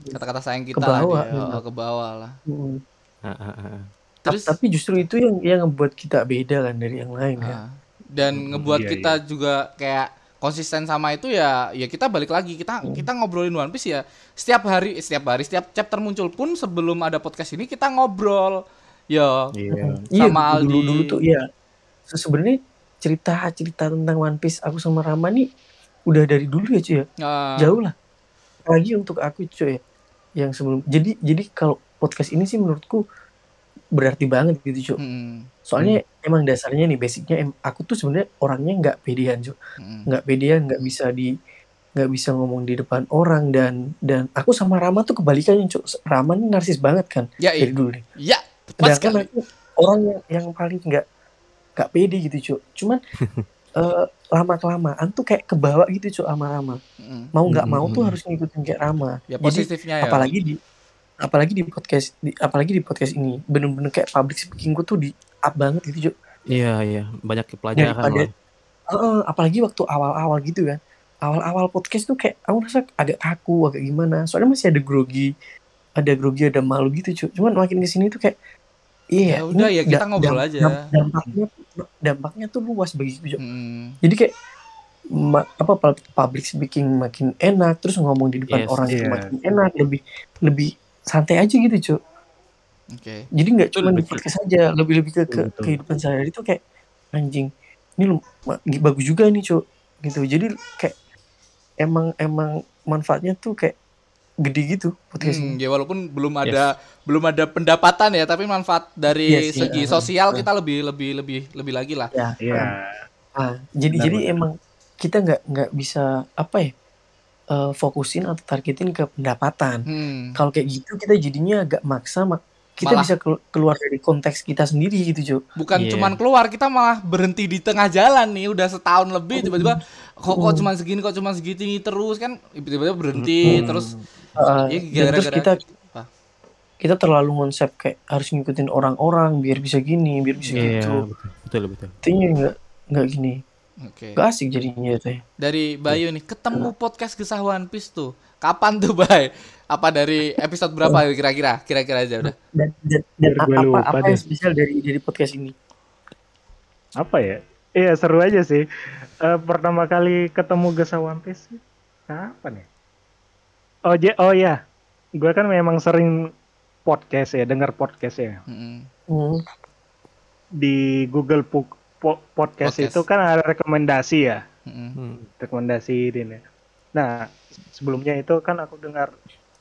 Kata-kata sayang kita Ke lah bawah, dia. Oh, ke bawah lah. Mm. Ah, ah, ah. Ta- Terus tapi justru itu yang yang membuat kita beda kan dari yang lain kan Ah. dan ngebuat iya, kita juga kayak konsisten sama itu ya ya kita balik lagi kita kita ngobrolin One Piece ya setiap hari setiap hari setiap chapter muncul pun sebelum ada podcast ini kita ngobrol ya iya iya Sama dulu Aldi. dulu tuh ya Se- sebenarnya cerita cerita tentang One Piece aku sama Rama nih udah dari dulu ya cuy ya. Eh, jauh lah. Apalagi untuk aku cuy yang sebelum jadi jadi kalau podcast ini sih menurutku berarti banget gitu cuy. Mm, soalnya emang dasarnya nih basicnya em- aku tuh sebenarnya orangnya nggak pedean cuy. Mm, nggak pedean nggak bisa di nggak bisa ngomong di depan orang dan dan aku sama Rama tuh kebalikannya cuk Rama ini narsis banget kan Ya, dari iya. dulu nih. Ya, sedangkan sekali. aku orang yang yang paling nggak nggak pede gitu cuk. Cuman [LAUGHS] eh, lama kelamaan tuh kayak kebawa gitu cuk sama Rama Mm. mau nggak mau tuh harus ngikutin kayak Rama. Ya Jadi, positifnya ya. apalagi di apalagi di podcast di, apalagi di podcast ini bener-bener kayak public speakingku tuh di up banget gitu cuk. Iya iya. Banyak pelajaran Daripada- lah. Heeh, apalagi waktu awal-awal gitu kan. Awal-awal podcast tuh kayak aku rasa agak kaku agak gimana. Soalnya masih ada grogi ada grogi ada malu gitu cuy cuman makin ke sini tuh kayak iya Ya udah, ya kita ngobrol aja. dam- dampaknya dampaknya tuh luas begitu cuy Mm. jadi kayak ma- apa pu- public speaking makin enak terus ngomong di depan Yes, orang iya. makin enak lebih lebih santai aja gitu cuy Oke. jadi nggak cuma di podcast saja lebih lebih ke, ke Betul, kehidupan sehari-hari itu kayak anjing ini lu bagus juga nih cuk gitu jadi kayak emang emang manfaatnya tuh kayak gede gitu podcast Hmm, ya walaupun belum ada belum ada pendapatan ya, tapi manfaat dari Yes, iya. segi sosial kita lebih lebih lebih lebih lagi lah. ya Iya. ah, jadi Benar, jadi benar. emang kita nggak nggak bisa apa ya eh, fokusin atau targetin ke pendapatan Hmm. kalau kayak gitu kita jadinya agak maksa mak kita Malah- bisa kelu- keluar dari konteks kita sendiri gitu cuk Bukan Iya. cuman keluar, kita malah berhenti di tengah jalan nih, udah setahun lebih tiba-tiba kok kok Hmm. cuma segini kok cuma segini terus kan tiba-tiba berhenti Hmm. terus Uh, Iya, dan terus gara-gara- kita apa? kita terlalu konsep kayak harus ngikutin orang-orang biar bisa gini biar bisa Iya gitu betul betul. Intinya nggak nggak gini Oke. nggak asik jadinya itu ya Dari Bayu nih, ketemu podcast Gesah One Piece tuh. Kapan tuh, Bay? Apa dari episode berapa kira-kira? Kira-kira aja udah. dan dan, dan apa lupa apa deh. yang spesial dari dari podcast ini Apa ya? Iya seru aja sih. Eh, pertama kali ketemu Gesa One Piece sih, kapan ya? Oh, je, oh ya, gue kan memang sering podcast ya, dengar podcast ya. Hmm. Di Google Po- Po- podcast, Podcast. itu kan ada rekomendasi ya. Hmm. rekomendasi ini. Nah, sebelumnya itu kan aku dengar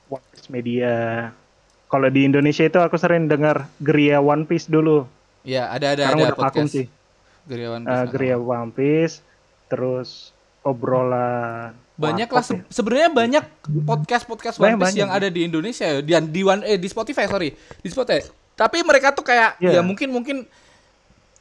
One Piece Media. Kalau di Indonesia itu aku sering dengar Geria One Piece dulu. Ya, ada ada Sekarang ada udah vakum podcast. sih. Geriawan Eh, Geria One Piece, terus obrolan. banyak lah se- sebenarnya banyak podcast podcast One Piece banyak. yang ada di Indonesia ya di di One eh di Spotify sorry di Spotify tapi mereka tuh kayak Iya. ya mungkin mungkin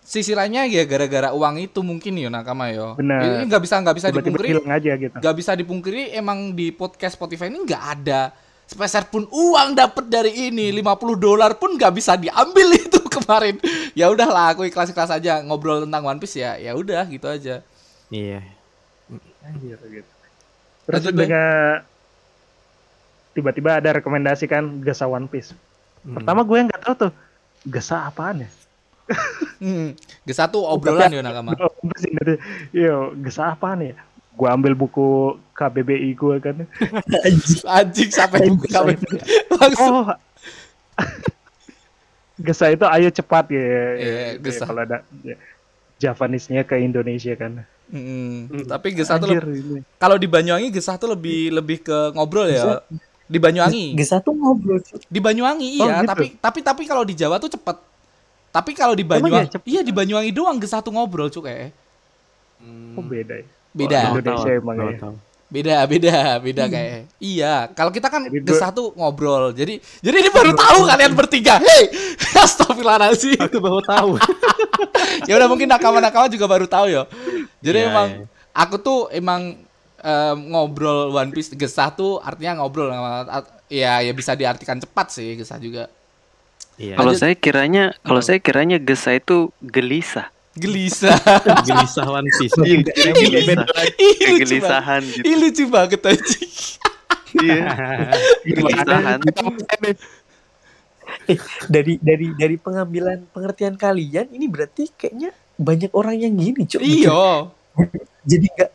sisi lainnya ya gara-gara uang itu mungkin yo nakama yo Benar. ini nggak bisa nggak bisa Tiba-tiba dipungkiri hilang aja gitu. nggak bisa dipungkiri emang di podcast Spotify ini nggak ada sepeser pun uang dapat dari ini 50 dolar pun nggak bisa diambil [LAUGHS] itu kemarin ya udahlah aku ikhlas ikhlas aja ngobrol tentang One Piece ya ya udah gitu aja Iya. Anjir, gitu. Terus Lanjut, dengan tiba-tiba ada rekomendasi kan Gesa One Piece. Hmm. Pertama gue nggak tahu tuh Gesa apaan ya? Hmm. Gesa tuh obrolan yo nakama Piece ini. Yo, Gesa apaan ya? Gue ambil buku KBBI gue kan. [LAUGHS] anjing sampai buku kami langsung Oh. Gesa itu ayo cepat ya. Iya, Gitu ya, Gesa. Kalau ada ya, Javanese-nya ke Indonesia kan. Mm, tapi Gesah tuh kalau di Banyuwangi Gesah tuh lebih lebih ke ngobrol ya. Di Banyuwangi. Gesa tuh ngobrol. Di Banyuwangi Oh, iya, gitu. tapi tapi tapi kalau di Jawa tuh cepet. Tapi kalau di Banyuwangi, ya iya di Banyuwangi doang Gesah tuh ngobrol cuy kayak. Oh beda ya. Beda. Oh, Indonesia emang Tahu, ya. tahu. Beda, beda, beda kayak. Iya, kalau kita kan Jadi Gesah tuh ngobrol. Jadi jadi ini baru tahu kalian bertiga. Hei, [LAUGHS] astagfirullahaladzim. Aku baru tahu. [LAUGHS] ya udah mungkin nakama-nakama juga baru tahu ya. Jadi Iya, emang iya. aku tuh emang em, ngobrol One Piece gesah tuh artinya ngobrol ya ya bisa diartikan cepat sih gesah juga. Iya. Kalau saya kiranya, kalau saya kiranya Gesa itu gelisah. Gelisah. gelisah One Piece. Iya, Gelisah. Ih, lucu banget. Kegelisahan gitu. Ih, lucu banget aja. Iya. [LAUGHS] Kegelisahan. Eh, dari dari dari pengambilan pengertian kalian ini berarti kayaknya banyak orang yang gini cuy Iya. jadi nggak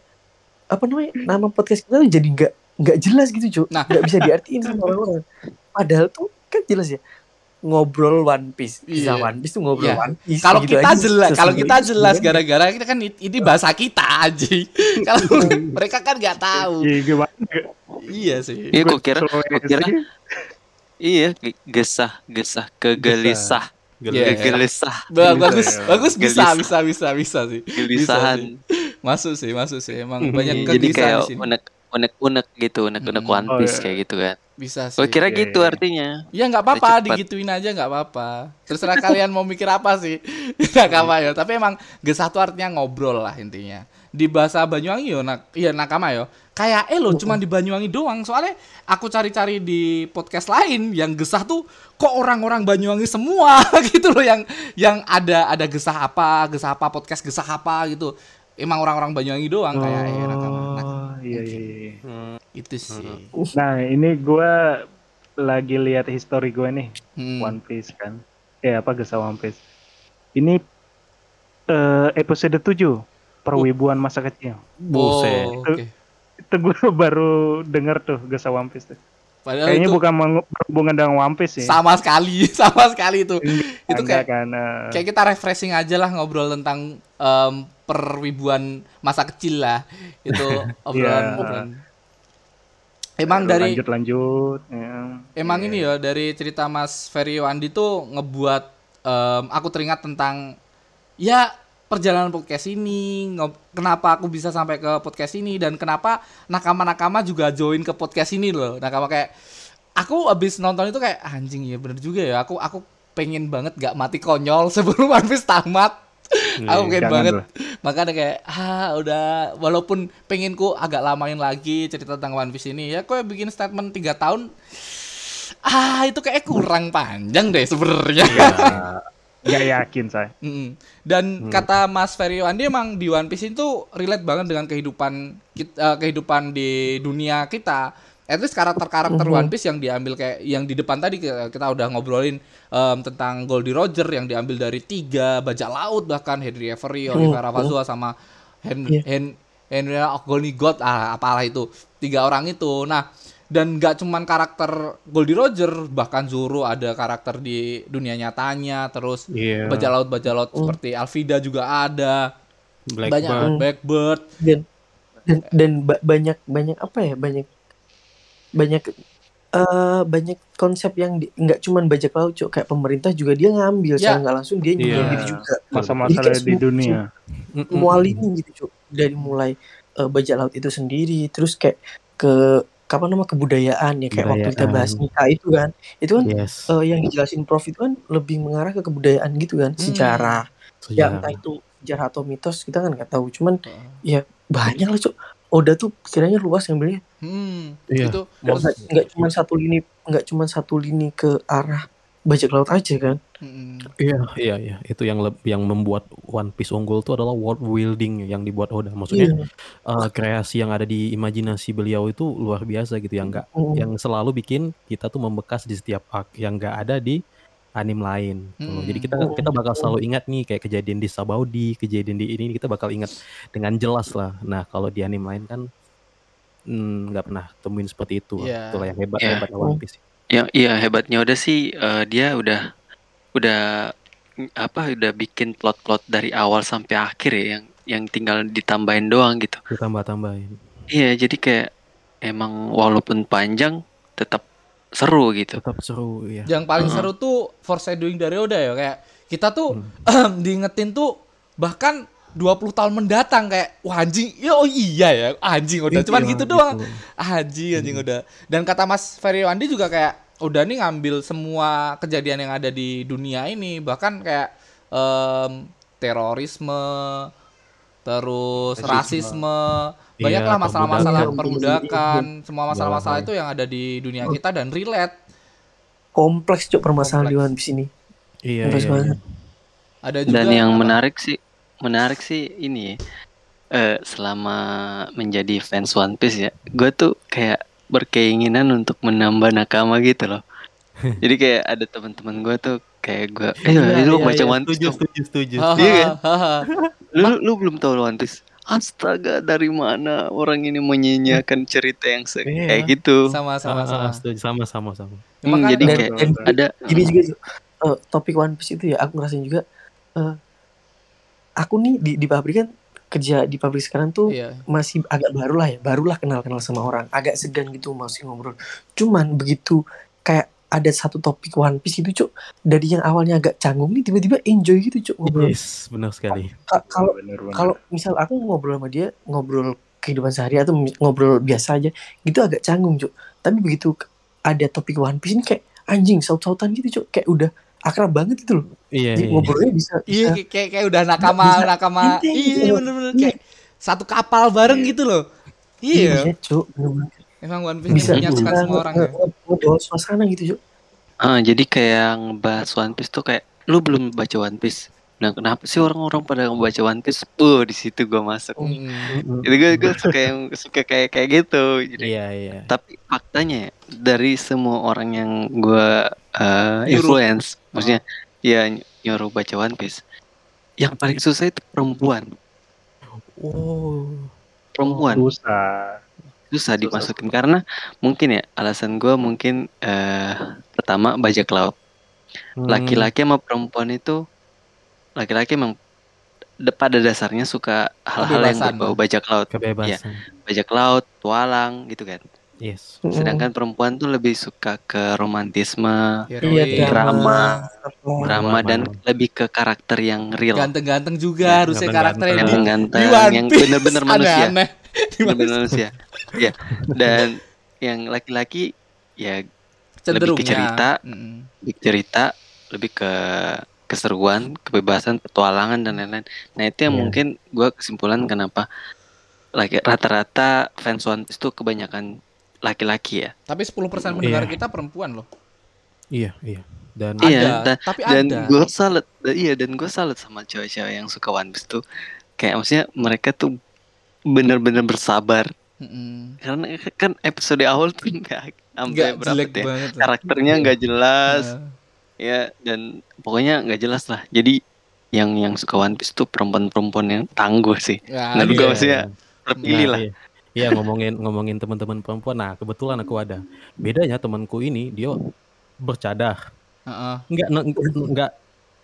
apa namanya nama podcast kita tuh jadi nggak nggak jelas gitu cuy Nah. nggak bisa diartiin sama orang-orang padahal tuh kan jelas ya ngobrol One Piece bisa Iya. One Piece tuh ngobrol Iya. One Piece Kalau gitu kita aja. jelas, kalau kita jelas gara-gara kita kan ini bahasa kita aja. [LAUGHS] Kalau mereka kan nggak tahu. Iya? Iya sih. Iya, kok kira, kira, iya, ge- gesah, gesah, kegelisah, Iya. kegelisah, Ba- bagus, ya. bagus bisa, Gelisah. bisa, bisa, bisa sih. kegelisahan. Masuk sih, masuk sih. Emang Mhm. banyak Jadi kegelisahan kayak di sini. menek- unek-unek gitu, unek-unek Mm. One Oh, iya. kayak gitu kan. Bisa sih. Gue kira Iya, gitu iya. artinya. Ya nggak apa-apa, digituin aja nggak apa-apa. Terserah kalian mau mikir apa sih, [LAUGHS] nggak apa ya. Tapi emang gesah tuh artinya ngobrol lah intinya. Di bahasa Banyuwangi yo, nak, iya nakama yo. Kayak eh lo cuma di Banyuwangi doang. Soalnya aku cari-cari di podcast lain yang gesah tuh kok orang-orang Banyuwangi semua [LAUGHS] gitu loh yang yang ada ada gesah apa, gesah apa podcast gesah apa gitu. Emang orang-orang Banyuwangi doang kayak eh nakama. Nah, Iya iya iya. itu sih. Nah, ini gua lagi lihat history gue nih Hmm. One Piece kan. Eh apa Gesa One Piece. Ini eh, episode 7 perwibuan masa kecil. Buset. Oh, oke. Itu gue [LAUGHS] baru denger tuh Gesa One Piece tuh. Padahal Kayaknya itu bukan berhubungan dengan One Piece ya. sama sekali, [LAUGHS] sama sekali itu. itu kayak kan. eh, kayak kita refreshing aja lah ngobrol tentang em, perwibuan masa kecil lah. Itu obrolan. [LAUGHS] Iya. obrolan. Emang dari lanjut lanjut. ya. emang Iya. ini ya dari cerita Mas Ferry Wandi tuh ngebuat em, aku teringat tentang ya perjalanan podcast ini, kenapa aku bisa sampai ke podcast ini dan kenapa nakama-nakama juga join ke podcast ini loh. Nakama kayak aku abis nonton itu kayak anjing ya bener juga ya. Aku aku pengen banget gak mati konyol [LAUGHS] sebelum Piece tamat. Aku pengen banget. lah. Makanya kayak ah udah walaupun penginku agak lamain lagi cerita tentang One Piece ini ya kok bikin statement tiga tahun ah itu kayak kurang panjang deh sebenarnya. Nggak yakin saya. [LAUGHS] Dan kata Mas Ferry Wandi emang di One Piece itu relate banget dengan kehidupan kit- eh, kehidupan di dunia kita. At least karakter-karakter One Piece yang diambil kayak yang di depan tadi kita, kita udah ngobrolin em, tentang Goldie Roger yang diambil dari tiga bajak laut bahkan Henry Avery, Oliver Ravazua sama Hen, Iya. Hen, Henry God ah apalah itu tiga orang itu. Nah dan nggak cuman karakter Goldie Roger bahkan Zoro ada karakter di dunia nyatanya terus Iya. bajak laut bajak laut seperti Alvida juga ada banyak Blackbird. Blackbird dan dan, dan ba- banyak banyak apa ya banyak banyak eh banyak konsep yang di- nggak cuman bajak laut cok kayak pemerintah juga dia ngambil Ya. secara nggak langsung dia Iya. gitu juga Masa-masa di semua- dunia. Mm-mm. semua lini gitu cok dari mulai eh, bajak laut itu sendiri terus kayak ke apa nama kebudayaan ya kayak waktu kita bahas Kebudayaan. nikah itu kan itu kan Yes. eh, yang dijelasin Prof itu kan lebih mengarah ke kebudayaan gitu kan Hmm. sejarah ya Sejarah. entah itu sejarah atau mitos kita kan nggak tahu cuman ya banyak lah cok Oda tuh kiranya luas ngambilnya hmm, Iya. itu nggak nggak cuma satu lini nggak cuma satu lini ke arah bajak laut aja kan mm, Iya, iya, iya. Itu yang leb- yang membuat One Piece unggul itu adalah world building yang dibuat Oda. Maksudnya Iya. eh, kreasi yang ada di imajinasi beliau itu luar biasa gitu yang enggak Mm. yang selalu bikin kita tuh membekas di setiap arc yang enggak ada di anim lain. loh. Jadi kita Hmm. kita bakal selalu ingat nih kayak kejadian di Sabaudi, kejadian di ini kita bakal ingat dengan jelas lah. Nah, kalau di anim lain kan mm, nggak pernah temuin seperti itu. Iya. Itulah yang hebat Iya. hebat One Piece. Yang iya hebatnya udah sih eh, dia udah udah apa udah bikin plot-plot dari awal sampai akhir ya yang yang tinggal ditambahin doang gitu. Ditambah-tambahin. Iya, jadi kayak emang walaupun panjang tetap seru gitu. Tetap seru ya. yang paling Heeh. seru tuh foreshadowing dari Oda ya kayak kita tuh Hmm. [CLEARS THROAT] diingetin tuh bahkan 20 tahun mendatang kayak wah anjing ya oh iya ya anjing udah cuman Iya, gitu doang gitu. anjing anjing udah dan kata Mas Ferry Wandi juga kayak udah nih ngambil semua kejadian yang ada di dunia ini bahkan kayak em, terorisme terus rasisme banyak Iya, lah masalah-masalah perbudakan. perbudakan semua masalah-masalah Iya, itu yang ada di dunia kita dan relate kompleks cok permasalahan di. One Piece ini Iya, Kompleks iya, banget. iya. ada juga Dan yang apa? menarik sih menarik sih ini eh selama menjadi fans One Piece ya, gue tuh kayak berkeinginan untuk menambah nakama gitu loh. [LAUGHS] Jadi kayak ada teman-teman gue tuh kayak gue, eh Iya, lu iya, baca iya. One Piece Setuju, setuju, setuju. Iya kan? Lu, lu belum tahu One Piece. Astaga, dari mana orang ini menyanyiakan cerita yang se- Iya. kayak gitu? sama sama Ah, sama. ah, setuju. sama sama sama. Hmm, Makanya- jadi kayak dan ada gini juga. Eh, topik One Piece itu ya aku ngerasain juga eh, aku nih di di pabrik kan kerja di pabrik sekarang tuh Iya. masih agak baru lah ya barulah kenal kenal sama orang agak segan gitu masih ngobrol cuman begitu kayak ada satu topik One Piece itu cuk dari yang awalnya agak canggung nih tiba-tiba enjoy gitu cuk ngobrol Yes, benar sekali. Ka- kalau Bener, bener. kalau misal aku ngobrol sama dia ngobrol kehidupan sehari atau ngobrol biasa aja gitu agak canggung cuk tapi begitu ada topik One Piece ini kayak anjing saut-sautan gitu cuk kayak udah akrab banget gitu loh Iya, Jadi iya. ngobrolnya bisa Iya bisa kayak kayak, kayak udah nakama bisa nakama. gitu Iya loh. bener-bener Iya. kayak satu kapal bareng gitu loh. Iya. iya cuk bener-bener. Emang One Piece bisa menyatukan semua orang ya. nge- ngebawa suasana gitu cuk Ah, jadi kayak ngebahas One Piece tuh kayak lu belum baca One Piece. Nah, kenapa sih orang-orang pada ngebaca One Piece? Uh, di situ gua masuk. Mm. Itu gue, gue suka yang suka kayak kayak gitu. Jadi, Iya, iya. Tapi faktanya ya, dari semua orang yang gua uh, influence, maksudnya ya ny- nyuruh baca One Piece, yang paling susah itu perempuan. Oh. Perempuan Susah. Susah dimasukin karena mungkin ya alasan gua mungkin eh pertama bajak laut. Hmm. laki-laki sama perempuan itu laki-laki emang pada dasarnya suka hal-hal yang berbau bajak laut kebebasan. bajak laut tualang gitu kan Yes. Sedangkan perempuan tuh lebih suka ke romantisme Iya, Heroin. drama Oh, drama dan Drama. lebih ke karakter yang real Ganteng-ganteng juga Ya, harusnya ganteng-ganteng. karakternya yang di, ganteng di One yang bener-bener manusia Aneh-aneh. Di [LAUGHS] Piece. manusia ya dan yang laki-laki ya Cenderungnya. ke cerita. Mm-mm. lebih cerita lebih ke keseruan kebebasan petualangan dan lain-lain nah itu yang Iya. mungkin gue kesimpulan kenapa laki rata-rata fans One Piece tuh kebanyakan laki-laki ya Tapi 10% pendengar Iya. kita perempuan loh. Iya, iya. Dan Ada, Iya, dan- tapi dan ada. gue salut dan- iya dan gue salut sama cewek-cewek yang suka One Piece tuh kayak maksudnya mereka tuh bener-bener bersabar Mm-mm. karena kan episode awal tuh [LAUGHS] nggak sampai Nggak berapa ya banget. karakternya nggak jelas Nah, ya dan pokoknya nggak jelas lah jadi yang yang suka One Piece tuh perempuan-perempuan yang tangguh sih ya, Menurut iya. gua maksudnya terpilih Nah, lah Iya, Iya, ngomongin ngomongin teman-teman perempuan. Nah, kebetulan aku ada. Bedanya temanku ini dia bercadar. Heeh. Enggak enggak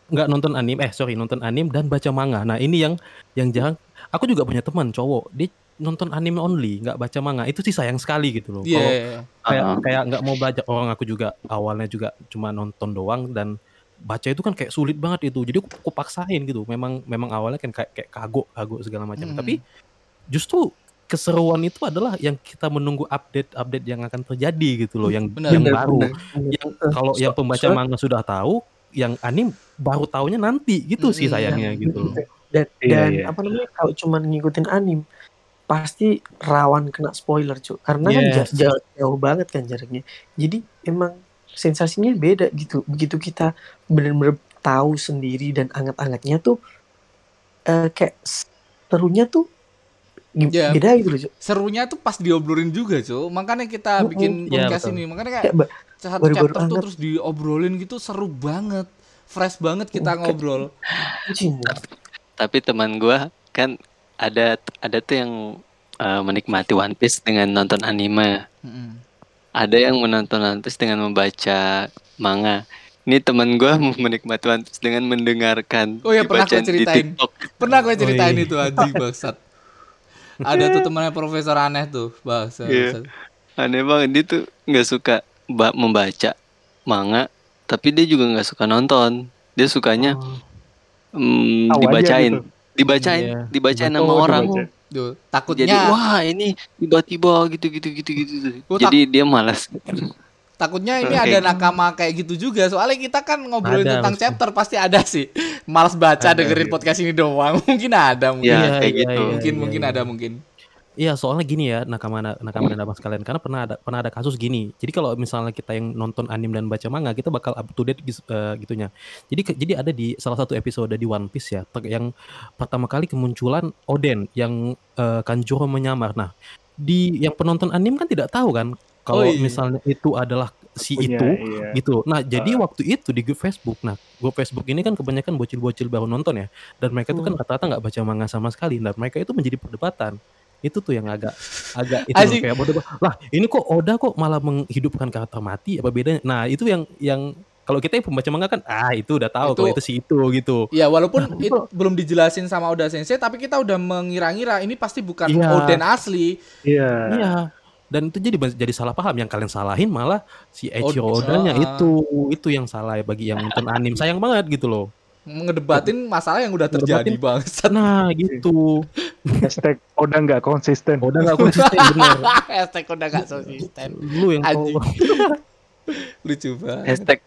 enggak nonton anime. Eh, sorry, nonton anime dan baca manga. Nah, ini yang yang jarang aku juga punya teman cowok. Dia nonton anime only, nggak baca manga. Itu sih sayang sekali gitu loh. Iya. Kalau iya, iya. kayak Uh-uh. kayak nggak mau belajar orang aku juga awalnya juga cuma nonton doang dan baca itu kan kayak sulit banget itu jadi aku, aku paksain gitu memang memang awalnya kan kayak kayak kagok kagok segala macam Hmm. tapi justru keseruan itu adalah yang kita menunggu update update yang akan terjadi gitu loh yang Benar, yang Bener, baru bener, bener. yang kalau yang so- pembaca so- manga sudah tahu yang anim baru taunya nanti gitu sih Mm-mm. sayangnya gitu loh dan Iya, dan iya. apa namanya kalau cuman ngikutin anim pasti rawan kena spoiler cuy karena kan Yes. ja- jauh, jauh banget kan jaraknya jadi emang sensasinya beda gitu begitu kita benar-benar tahu sendiri dan anget-angetnya tuh eh, kayak serunya tuh Ya. beda gitu loh cuy Serunya tuh pas diobrolin juga, Cuk. Makanya kita Mm-mm. bikin Iya, podcast betul. ini. Makanya kayak kayak ba- satu baru-baru chapter tuh terus diobrolin gitu seru banget. Fresh banget kita ngobrol. Tapi teman gua kan ada ada tuh yang uh, menikmati One Piece dengan nonton anime Mm-mm. ada yang menonton One Piece dengan membaca manga ini teman gua [LAUGHS] menikmati One Piece dengan mendengarkan Oh iya, pernah di ceritain. Pernah gue ceritain iya. itu anjing bangsat. [LAUGHS] Ada tuh temannya profesor aneh tuh, bangsat. Iya. bangsat. aneh banget dia tuh nggak suka ba- membaca manga tapi dia juga nggak suka nonton dia sukanya mm, dibacain gitu. dibacain Iya. dibacain sama Oh, orang dibaca. Tuh, jadi takutnya wah ini tiba-tiba gitu gitu gitu gitu Gua jadi dia malas takutnya ini Oke. ada nakama kayak gitu juga. Soalnya kita kan ngobrolin Ada, tentang pasti. chapter pasti ada sih. Malas baca Ada, dengerin iya. podcast ini doang. [LAUGHS] Mungkin ada mungkin. ya Iya, kayak iya, gitu iya. mungkin mungkin ada mungkin. Iya soalnya gini ya nakama nakama dan abang sekalian karena pernah ada pernah ada kasus gini. Jadi kalau misalnya kita yang nonton anime dan baca manga kita bakal up to date eh, gitunya. Jadi ke- jadi ada di salah satu episode di One Piece ya yang pertama kali kemunculan Oden yang eh, Kanjuro menyamar. Nah di yang penonton anime kan tidak tahu kan kalau Oh, iya. misalnya itu adalah si Punya, itu iya. gitu. Nah, jadi waktu itu di grup Facebook. Nah, grup Facebook ini kan kebanyakan bocil-bocil baru nonton ya. Dan mereka tuh kan rata-rata nggak baca manga sama sekali. Dan mereka itu menjadi perdebatan. Itu tuh yang agak agak itu loh, kayak berdebat. Lah, ini kok Oda kok malah menghidupkan karakter mati apa bedanya? Nah, itu yang yang kalau kita yang pembaca manga kan ah itu udah tahu Itu- kalau itu si itu gitu. Ya walaupun Nah, it- belum dijelasin sama Oda Sensei tapi kita udah mengira-ngira ini pasti bukan Iya. Oden asli. Iya. Iya. Dan itu jadi jadi salah paham yang kalian salahin malah si Eiichiro Oh, Odanya itu itu yang salah bagi yang nonton anime sayang banget gitu loh. Ngedebatin masalah yang udah terjadi bangsat. Nah gitu. Hashtag udah nggak konsisten. Udah nggak konsisten bener. [LAUGHS] Hashtag udah gak konsisten. Lu yang Anjing. tahu. [LAUGHS] Lucu banget. Hashtag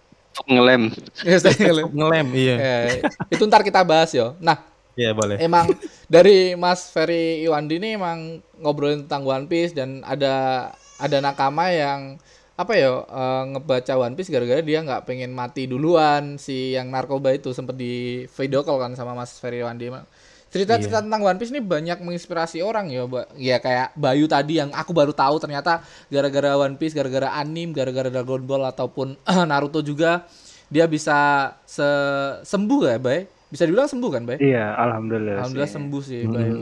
ngelem. Hashtag Ngelem iya. Eh, itu ntar kita bahas yo. Nah, Iya boleh. emang dari Mas Ferry Iwandi ini emang ngobrolin tentang One Piece dan ada ada nakama yang apa ya eh, ngebaca One Piece gara-gara dia nggak pengen mati duluan si yang narkoba itu sempet di video call kan sama Mas Ferry Iwandi cerita-cerita Iya. tentang One Piece ini banyak menginspirasi orang ya Mbak. ya kayak Bayu tadi yang aku baru tahu ternyata gara-gara One Piece gara-gara anim gara-gara Dragon Ball ataupun [CLEARS THROAT] Naruto juga dia bisa se sembuh ya Bay bisa dibilang sembuh kan Bay Iya, alhamdulillah. Alhamdulillah sih. sembuh sih Hmm, Bayu.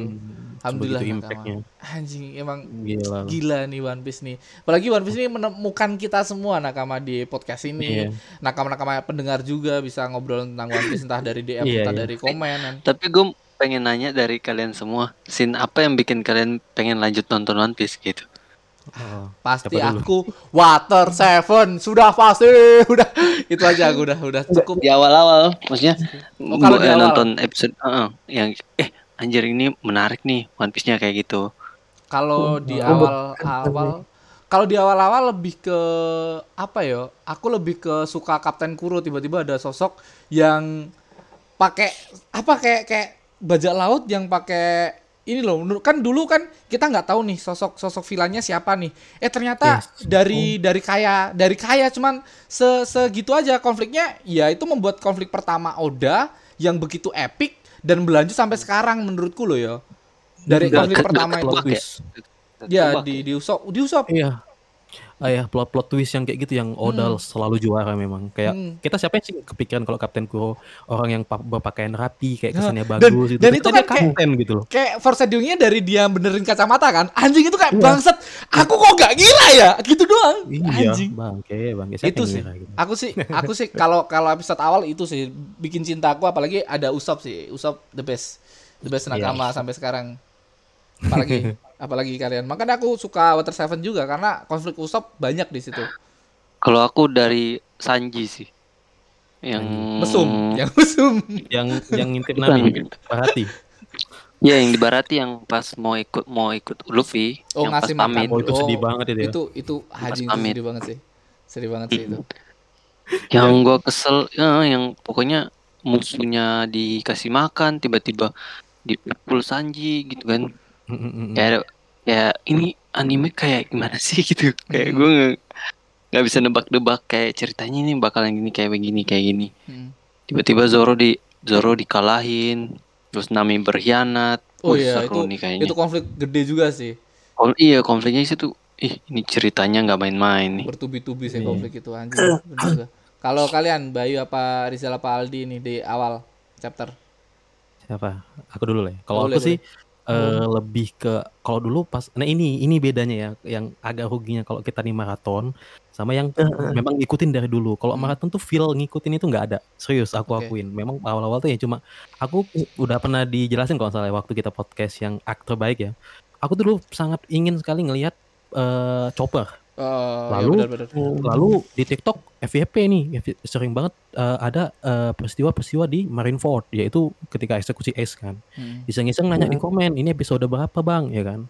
Alhamdulillah sebegitu Nakama. impactnya. Anjing emang Gila. gila nih One Piece nih. Apalagi One Piece ini menemukan kita semua nakama di podcast ini. Iya. Nakama-nakama pendengar juga bisa ngobrol tentang One Piece entah dari DM Iya, entah iya. dari komen. kan. Tapi gue pengen nanya dari kalian semua, scene apa yang bikin kalian pengen lanjut nonton One Piece gitu? Oh, Pasti aku Water Seven sudah pasti [LAUGHS] udah itu aja aku udah udah cukup. Di awal-awal, maksudnya Oh, kalau di eh, awal. nonton episode uh, yang eh anjir ini menarik nih One Piece-nya kayak gitu. Kalau di Oh, awal-awal kalau di awal-awal lebih ke apa ya? Aku lebih ke suka Kapten Kuro. Tiba-tiba ada sosok yang pakai apa kayak kayak bajak laut yang pakai ini loh. Menurut kan dulu kan kita nggak tahu nih sosok sosok vilanya siapa nih. Eh ternyata dari dari kaya dari kaya cuman se segitu aja konfliknya. Ya itu membuat konflik pertama Oda yang begitu epic dan berlanjut sampai sekarang menurutku loh ya dari konflik pertama itu. ya? ya di di Usop di Usop Iya. Ah ya, plot-plot twist yang kayak gitu yang Oda selalu juara memang. Kayak Hmm. kita siapa sih kepikiran kalau Kapten Kuro orang yang pa- berpakaian rapi kayak Nah, kesannya dan- bagus gitu. dan itu kan kayak- kapten gitu loh. kayak foreshadowingnya dari dia benerin kacamata kan anjing itu kayak Iya. bangset aku kok gak gila ya gitu doang Iya, anjing bangke, bangke. Siapa itu sih gitu? aku sih aku sih kalau kalau episode awal itu sih bikin cinta aku apalagi ada Usop sih Usop the best the best Iya. nakama sampai sekarang apalagi [LAUGHS] apalagi kalian makanya aku suka Water Seven juga karena konflik Usop banyak di situ Kalau aku dari Sanji sih. Yang mesum [LAUGHS] yang mesum Yang yang ngintip. Nami, perhati. Ya yang di Barati yang pas mau ikut mau ikut Luffy, Oh, yang pas ngasih makan. pamit. Oh itu Oh, sedih banget itu ya. itu itu haji itu pamit. sedih banget sih sedih banget sih itu [LAUGHS] Yang gua kesel ya, yang pokoknya musuhnya dikasih makan tiba-tiba dipukul Sanji gitu kan. Mm, mm, mm, mm. Kayak kayak ini anime kayak gimana [LAUGHS] sih gitu. Kayak gua nggak nggak bisa nebak-nebak kayak ceritanya ini bakalan gini kayak begini kayak gini. Hmm. Tiba-tiba Zoro di Zoro dikalahin, terus Nami berkhianat. Oh Wih, iya, seru itu- nih kayaknya. itu konflik gede juga sih Kon- iya konfliknya itu ih ini ceritanya nggak main-main nih. bertubi-tubi sih Iya. konflik itu juga. kalau kalian Bayu apa Rizal apa Aldi nih di awal chapter Siapa? Aku dulu lah ya. Kalau Boleh, aku eh, lebih ke kalau dulu pas nah ini ini bedanya ya yang agak ruginya kalau kita di maraton sama yang memang ngikutin dari dulu. Kalau Hmm. maraton tuh feel ngikutin itu nggak ada. Serius aku Oke. akuin. Memang awal-awal tuh ya cuma aku udah pernah dijelasin kalau salah waktu kita podcast yang aktor baik ya. Aku dulu sangat ingin sekali ngelihat eh, Chopper. Oh, Lalu- ya benar-benar. Lalu di TikTok FYP nih sering banget eh, ada eh, peristiwa-peristiwa di Marineford yaitu ketika eksekusi Ace kan. Hmm. Iseng-iseng nanya di komen, ini episode berapa bang, ya kan?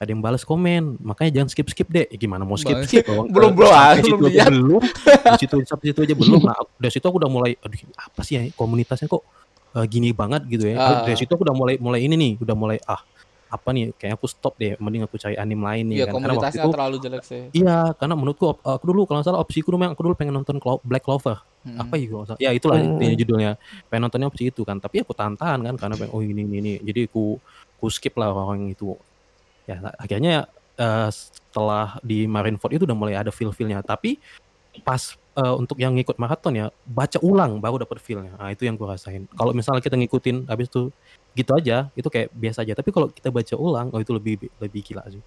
Ada yang balas komen, makanya jangan skip skip deh. Ya, gimana mau skip Bang, skip? [LAUGHS] Orang belum, belum, ah, situ belum lihat. belum, di situ sampai situ aja belum. [LAUGHS] Nah, dari situ aku udah mulai, aduh apa sih ya komunitasnya kok eh, gini banget gitu ya? Ah. Dari situ aku udah mulai mulai ini nih, udah mulai ah apa nih? Kayak aku stop deh, mending aku cari anime lain nih Iya, kan. Karena waktu itu terlalu jelek sih. Iya, karena menurutku op- aku dulu kalau salah opsiku dulu memang aku dulu pengen nonton Black Clover. Hmm. Apa ya kalau? Ya itulah Hmm. intinya judulnya. Pengen nontonnya opsi itu kan. Tapi aku tahan-tahan kan karena pengen oh ini ini ini. Jadi aku aku skip lah orang itu. Ya akhirnya eh, setelah di Marineford itu udah mulai ada feel-feelnya. Tapi pas eh, untuk yang ngikut maraton ya baca ulang baru dapat feelnya. Nah itu yang gue rasain. Kalau misalnya kita ngikutin habis itu gitu aja itu kayak biasa aja. Tapi kalau kita baca ulang oh itu lebih lebih gila sih.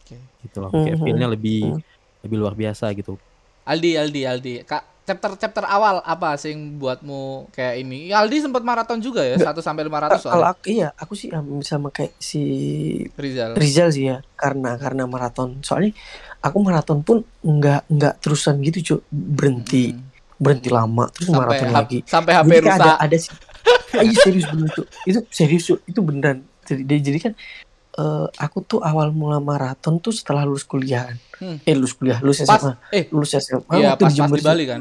Oke. Gitu loh. Kayak Mhm. feelnya lebih Mhm. lebih luar biasa gitu. Aldi, Aldi, Aldi. Kak, chapter chapter awal apa sih yang buatmu kayak ini? Ya, Aldi sempat maraton juga ya, 1 sampai 500 kalau soalnya. aku iya aku sih um, sama kayak si Rizal. Rizal sih ya karena karena maraton soalnya aku maraton pun nggak nggak terusan gitu cuy berhenti Hmm. berhenti lama terus Sampai maraton lagi sampai HP Jadi rusak. ada ada si- iya serius bener tuh itu serius Cuk. itu beneran jadi, jadi kan eh, aku tuh awal mula maraton tuh setelah lulus kuliah Hmm. eh lulus kuliah lulus Pas SMA eh lulus SMA iya pas di pas Jember di Bali kan.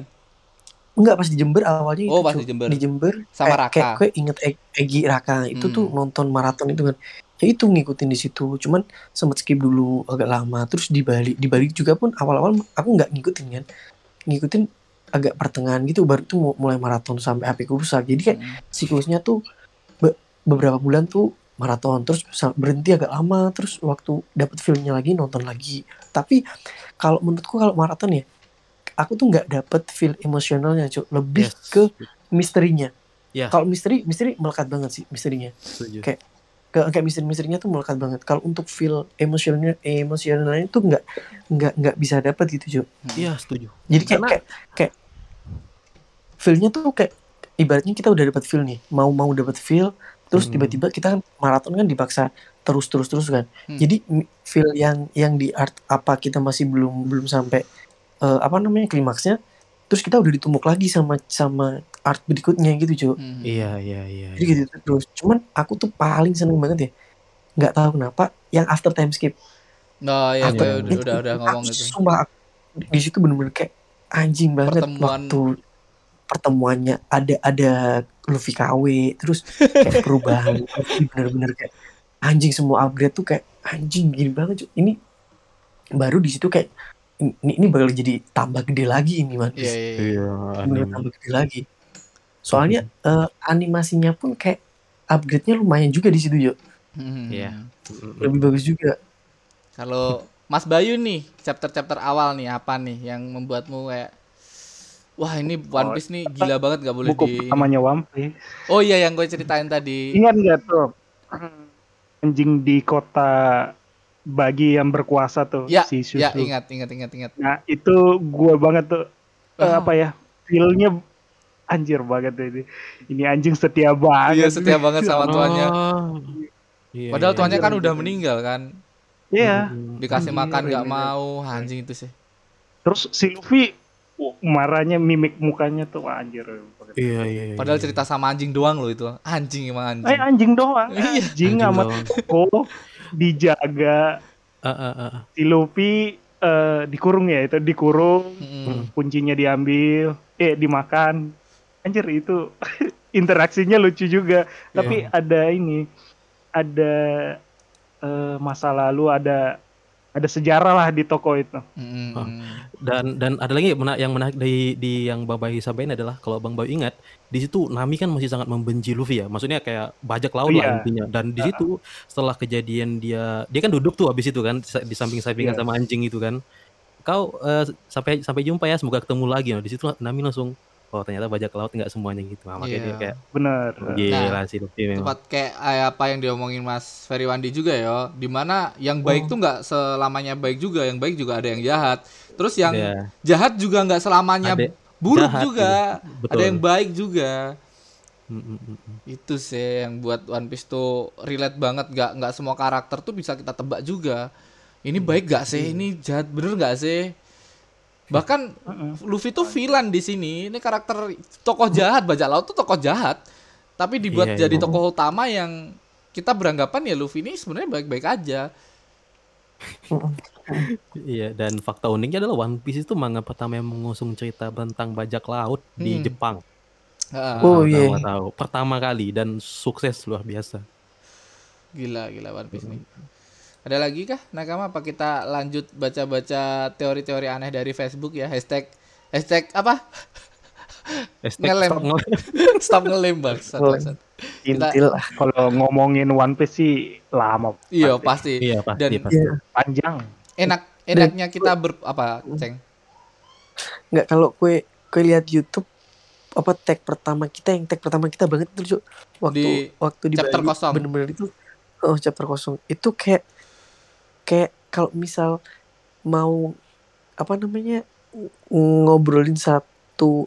enggak pas di Jember awalnya Oh, itu, pas di Jember. di Jember Sama kayak, Raka. kayak gue inget E- Egi Raka itu tuh Hmm. nonton maraton itu kan ya itu ngikutin di situ cuman sempat skip dulu agak lama terus di Bali di Bali juga pun awal-awal aku nggak ngikutin kan ngikutin agak pertengahan gitu baru tuh mu- mulai maraton sampai HP ku rusak jadi kayak Hmm. siklusnya tuh be- beberapa bulan tuh maraton terus berhenti agak lama terus waktu dapat filmnya lagi nonton lagi tapi kalau menurutku kalau maraton ya aku tuh nggak dapet feel emosionalnya cuy lebih Yes. ke misterinya Ya. kalau misteri misteri melekat banget sih misterinya Setuju. Kayak- ke kayak misteri-misterinya tuh melekat banget kalau untuk feel emosionalnya emosionalnya tuh nggak nggak nggak bisa dapat gitu cuy Iya, setuju. jadi kayak Karena- kayak kayak feelnya tuh kayak ibaratnya kita udah dapat feel nih mau mau dapat feel terus Hmm. tiba-tiba kita kan maraton kan dipaksa terus terus terus kan Hmm. jadi feel yang yang di art apa kita masih belum belum sampai eh, apa namanya klimaksnya terus kita udah ditumbuk lagi sama sama art berikutnya gitu cuy Hmm. Iya, iya, iya. jadi gitu terus cuman aku tuh paling seneng banget ya nggak tahu kenapa yang after time skip Oh iya, After iya, time udah, udah, ngomong aku gitu. sumpah aku di situ bener-bener kayak anjing banget Pertemuan. waktu pertemuannya ada ada Luffy KW terus kayak perubahan [LAUGHS] bener-bener kayak anjing semua upgrade tuh kayak anjing gini banget cuy ini baru di situ kayak ini, ini bakal jadi tambah gede lagi ini man Iya, iya, iya. Iya, bener anime. tambah gede lagi soalnya eh, animasinya pun kayak upgrade-nya lumayan juga di situ yuk Hmm. Iya. lebih bagus juga Kalau Mas Bayu nih, chapter-chapter awal nih apa nih yang membuatmu kayak Wah ini One Oh, Piece nih gila banget gak boleh Buku di pertamanya One Piece. Oh iya yang gue ceritain tadi Ingat nggak tuh anjing di kota bagi yang berkuasa tuh Ya, si Susu. Ya ingat ingat ingat ingat Nah itu gua banget tuh eh, Ah. apa ya feelnya anjir banget ini. Ini anjing setia banget. Iya setia banget sama tuannya Oh. Iya, Padahal iya, tuannya iya. kan udah meninggal kan Iya. Mm, Dikasih Iya, makan gak iya. mau Anjing itu sih Terus si Luffy uh, marahnya mimik mukanya tuh wah, anjir. banget. Iya, iya, iya. Padahal cerita sama anjing doang loh itu Anjing emang anjing Eh anjing doang. Anjing Anjing sama. Toko dijaga ah, ah, ah. si Luffy eh, dikurung ya itu dikurung Mm-mm. kuncinya diambil eh dimakan anjir itu [LAUGHS] interaksinya lucu juga tapi ada ini ada eh, masa lalu ada ada sejarah lah di toko itu Mm-mm. Ah. Dan dan ada lagi yang menarik, yang menarik di di yang Bang Bayu sampaikan adalah kalau Bang Bayu ingat di situ Nami kan masih sangat membenci Luffy ya. Maksudnya kayak bajak laut Oh, lah iya. intinya. Dan di situ setelah kejadian dia dia kan duduk tuh habis itu kan di samping-sampingan Iya. sama anjing itu kan. Kau eh, sampai sampai jumpa ya semoga ketemu lagi. Nah, di situ Nami langsung oh ternyata bajak laut nggak semuanya gitu. Nah, makanya Iya. dia kayak bener gila sih Luffy memang. Tepat kayak eh, apa yang diomongin Mas Ferry Wandi juga ya Di mana yang baik tuh nggak selamanya baik juga Yang baik juga ada yang jahat Terus yang Iya. jahat juga nggak selamanya Ada buruk jahat juga gitu. Betul. Ada yang baik juga Mm, mm, mm, itu sih yang buat One Piece tuh relate banget nggak nggak semua karakter tuh bisa kita tebak juga ini baik gak sih ini jahat bener gak sih bahkan Luffy tuh villain di sini ini karakter tokoh jahat bajak laut tuh tokoh jahat tapi dibuat Iya, jadi iya. tokoh utama yang kita beranggapan ya Luffy ini sebenarnya baik-baik aja [LAUGHS] Iya, dan fakta uniknya adalah One Piece itu manga pertama yang mengusung cerita tentang bajak laut di Hmm. Jepang. Ah, Oh, Tahu, iya. tahu. Pertama kali dan sukses luar biasa. gila gila One Piece nih ada lagi kah nakama apa kita lanjut baca-baca teori-teori aneh dari Facebook ya hashtag hashtag apa Hashtag Ngelem. stop ngelem. [LAUGHS] stop ngelem bangsat. intil lah kalau ngomongin One Piece sih lama Iya pasti. Iya, pasti, Dan pasti. Iya. panjang enak enaknya kita ber apa ceng? nggak kalau kue kue lihat YouTube apa tag pertama kita yang tag pertama kita banget itu waktu Di waktu di chapter Bali, kosong. bener-bener itu oh chapter kosong itu kayak kayak kalau misal mau apa namanya ng- ngobrolin satu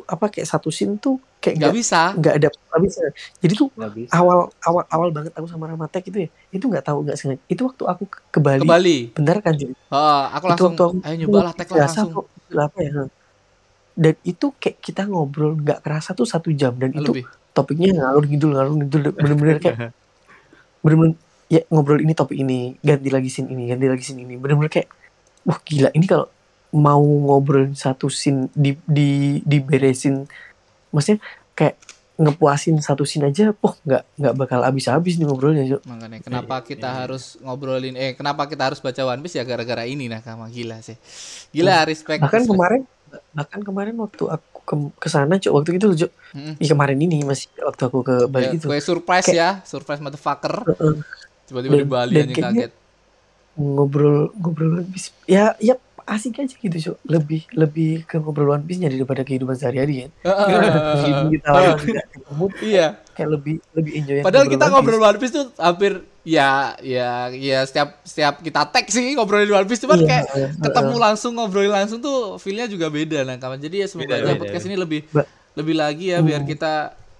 apa kayak satu scene tuh kayak Nggak bisa. nggak ada nggak bisa jadi tuh bisa awal awal awal banget aku sama Ramatek itu ya itu nggak tahu nggak sengaja itu waktu aku ke, Bali Ke Bali. bentar kan jadi Oh, aku Itu langsung waktu aku- ayo nyobalah tag lah biasa langsung. kok apa ya dan itu kayak kita ngobrol nggak kerasa tuh satu jam dan itu Lebih. topiknya ngalur ngidul ngalur ngidul bener-bener kayak [LAUGHS] bener-bener ya ngobrol ini topik ini ganti lagi scene ini ganti lagi scene ini bener-bener kayak wah gila ini kalau mau ngobrol satu scene di di diberesin maksudnya kayak ngepuasin satu scene aja poh nggak nggak bakal habis-habis nih ngobrolnya Cok. Makanya kenapa kita harus ngobrolin eh kenapa kita harus baca One Piece ya gara-gara ini nah Kama gila sih. Gila respect. bahkan respect. kemarin bahkan kemarin waktu aku ke ke sana cok waktu itu loh cok Mm-mm. Ih, kemarin ini masih waktu aku ke Bali Ya, itu gue surprise ya, surprise motherfucker. Heeh. Tiba-tiba di Bali dan anjing kaget. ngobrol ngobrol Piece ya ya asik aja gitu cok lebih lebih ke ngobrol One Piece nya daripada kehidupan sehari-hari kan meskipun kita lama tidak ketemu Iya. kayak lebih lebih enjoy Padahal kita ngobrol. One Piece tuh hampir ya ya ya setiap setiap kita tag sih ngobrolin One Piece cuman Iya, kayak iya, ketemu heeh. langsung ngobrolin langsung tuh feelnya juga beda nah kawan. Jadi ya semoga Beda, aja beda, podcast beda. ini lebih Ba- lebih lagi ya biar Hmm. kita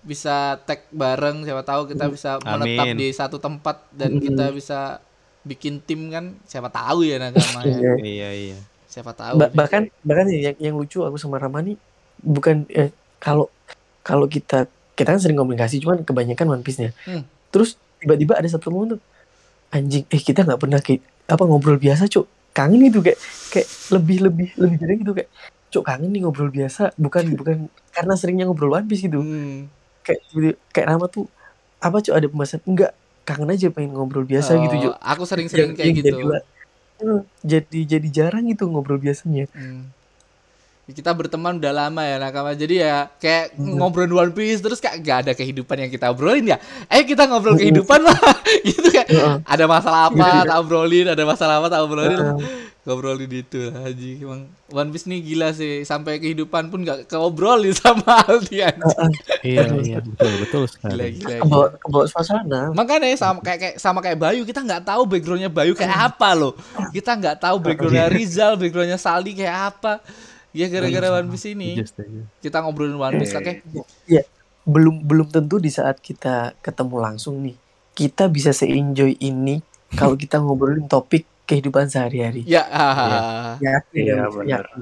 bisa tag bareng siapa tahu kita bisa menetap Amin. di satu tempat dan Hmm. kita bisa bikin tim kan siapa tahu ya nakama ya. Iya. Iya iya. Siapa tahu. Ba- nih. bahkan bahkan yang yang lucu aku sama Ramani bukan eh, kalau kalau kita kita kan sering komunikasi cuman kebanyakan One Piece-nya. Hmm. Terus tiba-tiba ada satu momen tuh anjing eh kita nggak pernah kayak apa ngobrol biasa cuk kangen gitu kayak kayak lebih lebih lebih dari gitu kayak cuk kangen nih ngobrol biasa bukan [LAUGHS] bukan karena seringnya ngobrol One Piece gitu Hmm. Kayak kayak Rama tuh apa cuk ada pembahasan enggak kangen aja pengen ngobrol biasa gitu Oh, cuk Aku sering-sering kayak gitu. jadi, jadi jadi jarang gitu ngobrol biasanya Hmm. Kita berteman udah lama ya nakama. Jadi ya kayak Hmm. ngobrolin One Piece terus kayak gak ada kehidupan yang kita obrolin ya. Ayo kita ngobrol Hmm. kehidupan lah. [LAUGHS] gitu kayak ada masalah apa Iya. tak obrolin, ada masalah apa tak obrolin. Ngobrolin itu lah Haji. Emang One Piece nih gila sih sampai kehidupan pun gak keobrolin sama Aldi anjing. Iya iya betul betul sekali. gila. gila. kebawa suasana Makanya sama kayak, kayak sama kayak Bayu kita nggak tahu backgroundnya Bayu kayak apa loh. Kita nggak tahu backgroundnya Rizal, backgroundnya Saldi kayak apa. Ya gara-gara One Piece ini kita ngobrolin One Piece oke. ya belum belum tentu di saat kita ketemu langsung nih kita bisa se-enjoy ini kalau kita ngobrolin topik kehidupan sehari-hari Ya, ah, yakin Iya, ya, benar. yakin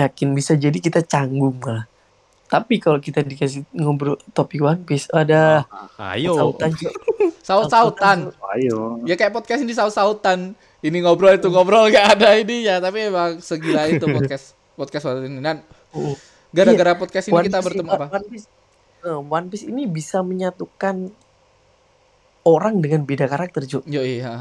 yakin bisa jadi kita canggung malah tapi kalau kita dikasih ngobrol topik One Piece ada Ayo. sautan Cok. [LAUGHS] saut-sautan. Ayo. Ya kayak podcast ini saut-sautan. Ini ngobrol itu ngobrol gak ada ini ya, tapi emang segila itu [LAUGHS] podcast podcast waktu ini. Dan Oh. gara-gara podcast ini One kita Piece- bertemu apa? One Piece, eh, One Piece ini bisa menyatukan orang dengan beda karakter Cuk. Yo iya.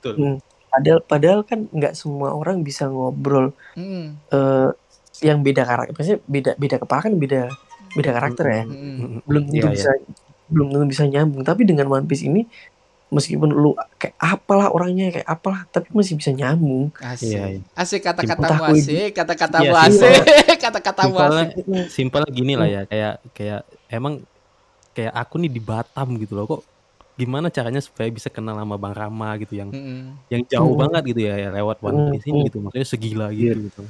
Betul. padahal padahal kan nggak semua orang bisa ngobrol Hmm, eh yang beda karakter maksudnya beda beda kepala kan beda beda karakter ya hmm. belum tentu Iya, iya. bisa belum tentu bisa nyambung tapi dengan One Piece ini meskipun lu kayak apalah orangnya kayak apalah tapi masih bisa nyambung Asik. Iya, iya. Asik kui- asik, kata-katamu Iya, asik, [LAUGHS] Simpelnya, asik. simpelnya gini lah ya, kayak kayak emang kayak aku nih di Batam gitu loh kok gimana caranya supaya bisa kenal sama Bang Rama gitu yang Hmm. yang jauh Hmm. banget gitu ya, ya lewat One Hmm, Piece ini hmm. gitu maksudnya segila gitu gitu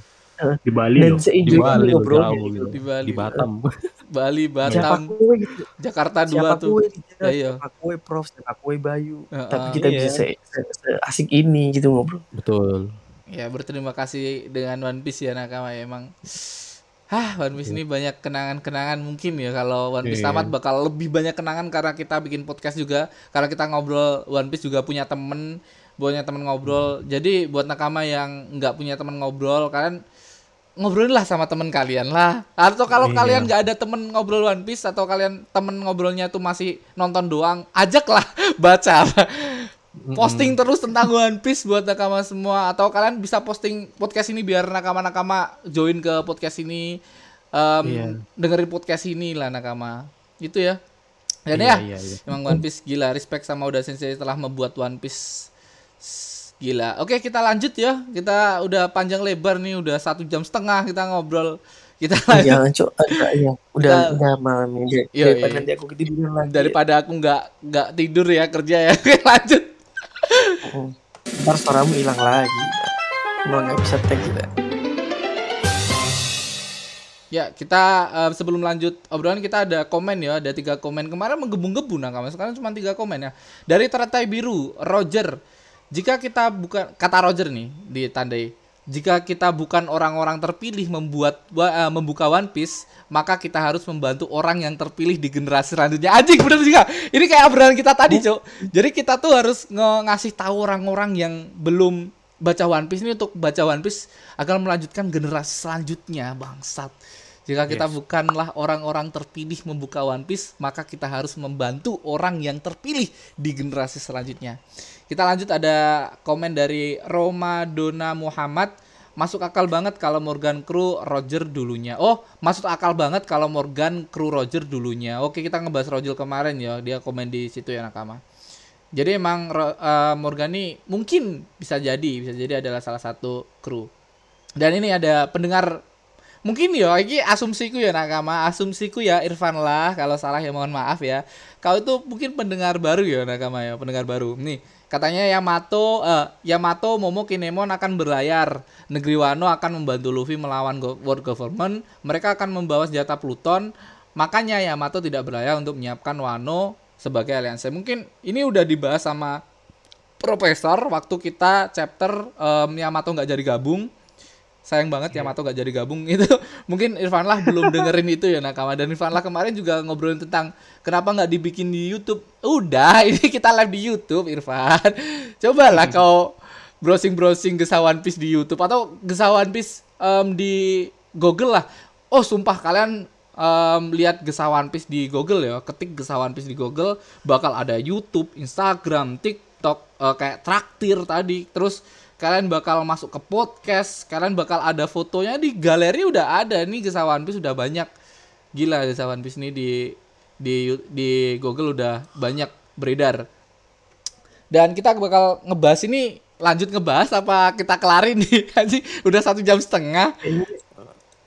Di Bali dan loh. di Bali loh, jauh gitu. Di Bali. di Batam [LAUGHS] Bali, siapa Batam, kue gitu Jakarta dua siapa tuh. kue gitu, Ya, iya. siapa kue prof siapa kue bayu Heeh. tapi kita Iya. bisa se, se- se- asik ini gitu ngobrol betul Ya berterima kasih dengan One Piece ya nakama ya emang. Hah, One Piece ini banyak kenangan-kenangan mungkin ya kalau One Piece Iya. tamat bakal lebih banyak kenangan karena kita bikin podcast juga, karena kita ngobrol One Piece juga punya temen, punya temen ngobrol. Jadi buat nakama yang nggak punya temen ngobrol, kalian ngobrolin lah sama temen kalian lah. Atau kalau Iya. kalian nggak ada temen ngobrol One Piece atau kalian temen ngobrolnya tuh masih nonton doang, ajaklah [LAUGHS] baca. posting terus tentang One Piece buat nakama semua atau kalian bisa posting podcast ini biar nakama-nakama join ke podcast ini em, Iya. dengerin podcast ini lah nakama itu ya dan Iya, ya iya, iya. emang One Piece gila respect sama Uda Sensei telah membuat One Piece gila. Oke kita lanjut ya. Kita udah panjang lebar nih udah satu jam setengah kita ngobrol. Kita lanjut. Jangan cok agak ya udah Kita- udah malam ini. Iya, daripada iya. nanti aku ketiduran lagi. Daripada aku nggak nggak tidur ya kerja ya. [LAUGHS] Oke, lanjut. Oh. ntar suaramu hilang lagi. Malah nggak bisa tag kita. Ya, kita eh, sebelum lanjut obrolan kita ada komen ya, ada tiga komen. Kemarin menggebu-gebu nah sekarang cuma tiga komen ya. Dari teratai biru, Roger. Jika kita bukan kata Roger nih ditandai, jika kita bukan orang-orang terpilih membuat eh, membuka One Piece, maka kita harus membantu orang yang terpilih di generasi selanjutnya. Anjing bener juga. Ini kayak obrolan kita tadi, Cok. Jadi kita tuh harus nge- ngasih tahu orang-orang yang belum baca One Piece ini untuk baca One Piece agar melanjutkan generasi selanjutnya, bangsat. Jika kita bukanlah orang-orang terpilih membuka One Piece, maka kita harus membantu orang yang terpilih di generasi selanjutnya. Kita lanjut ada komen dari Roma Dona Muhammad. Masuk akal banget kalau Morgan Crew Roger dulunya. Oh, masuk akal banget kalau Morgan Crew Roger dulunya. Oke, kita ngebahas Roger kemarin ya. Dia komen di situ ya Nakama. Jadi emang Ro- eh, Morgan ini mungkin bisa jadi, bisa jadi adalah salah satu kru. Dan ini ada pendengar mungkin ya ini asumsiku ya nakama asumsiku ya Irfan lah kalau salah ya mohon maaf ya. Kau itu mungkin pendengar baru ya nakama ya pendengar baru. Nih katanya Yamato eh, Yamato Momo Kinemon akan berlayar. Negeri Wano akan membantu Luffy melawan go- world government. Mereka akan membawa senjata Pluton. Makanya Yamato tidak berlayar untuk menyiapkan Wano sebagai aliansi. Mungkin ini udah dibahas sama Profesor waktu kita chapter em, Yamato nggak jadi gabung sayang banget Yamato gak jadi gabung [LAUGHS] itu mungkin Irfan lah belum [LAUGHS] dengerin itu ya nakama. Dan Irfan lah kemarin juga ngobrolin tentang kenapa nggak dibikin di YouTube. Udah [LAUGHS] ini kita live di YouTube Irfan. Cobalah kau browsing browsing gesah One Piece di YouTube atau gesah One Piece em, di Google lah. Oh sumpah kalian em, lihat gesah One Piece di Google ya. Ketik gesah One Piece di Google bakal ada YouTube Instagram TikTok eh, kayak traktir tadi. Terus kalian bakal masuk ke podcast, kalian bakal ada fotonya di galeri udah ada nih Gesah One Piece udah banyak. Gila Gesah One Piece ini di di di Google udah banyak beredar. Dan kita bakal ngebahas ini lanjut ngebahas apa kita kelarin nih [LAUGHS] Anjing, udah satu jam setengah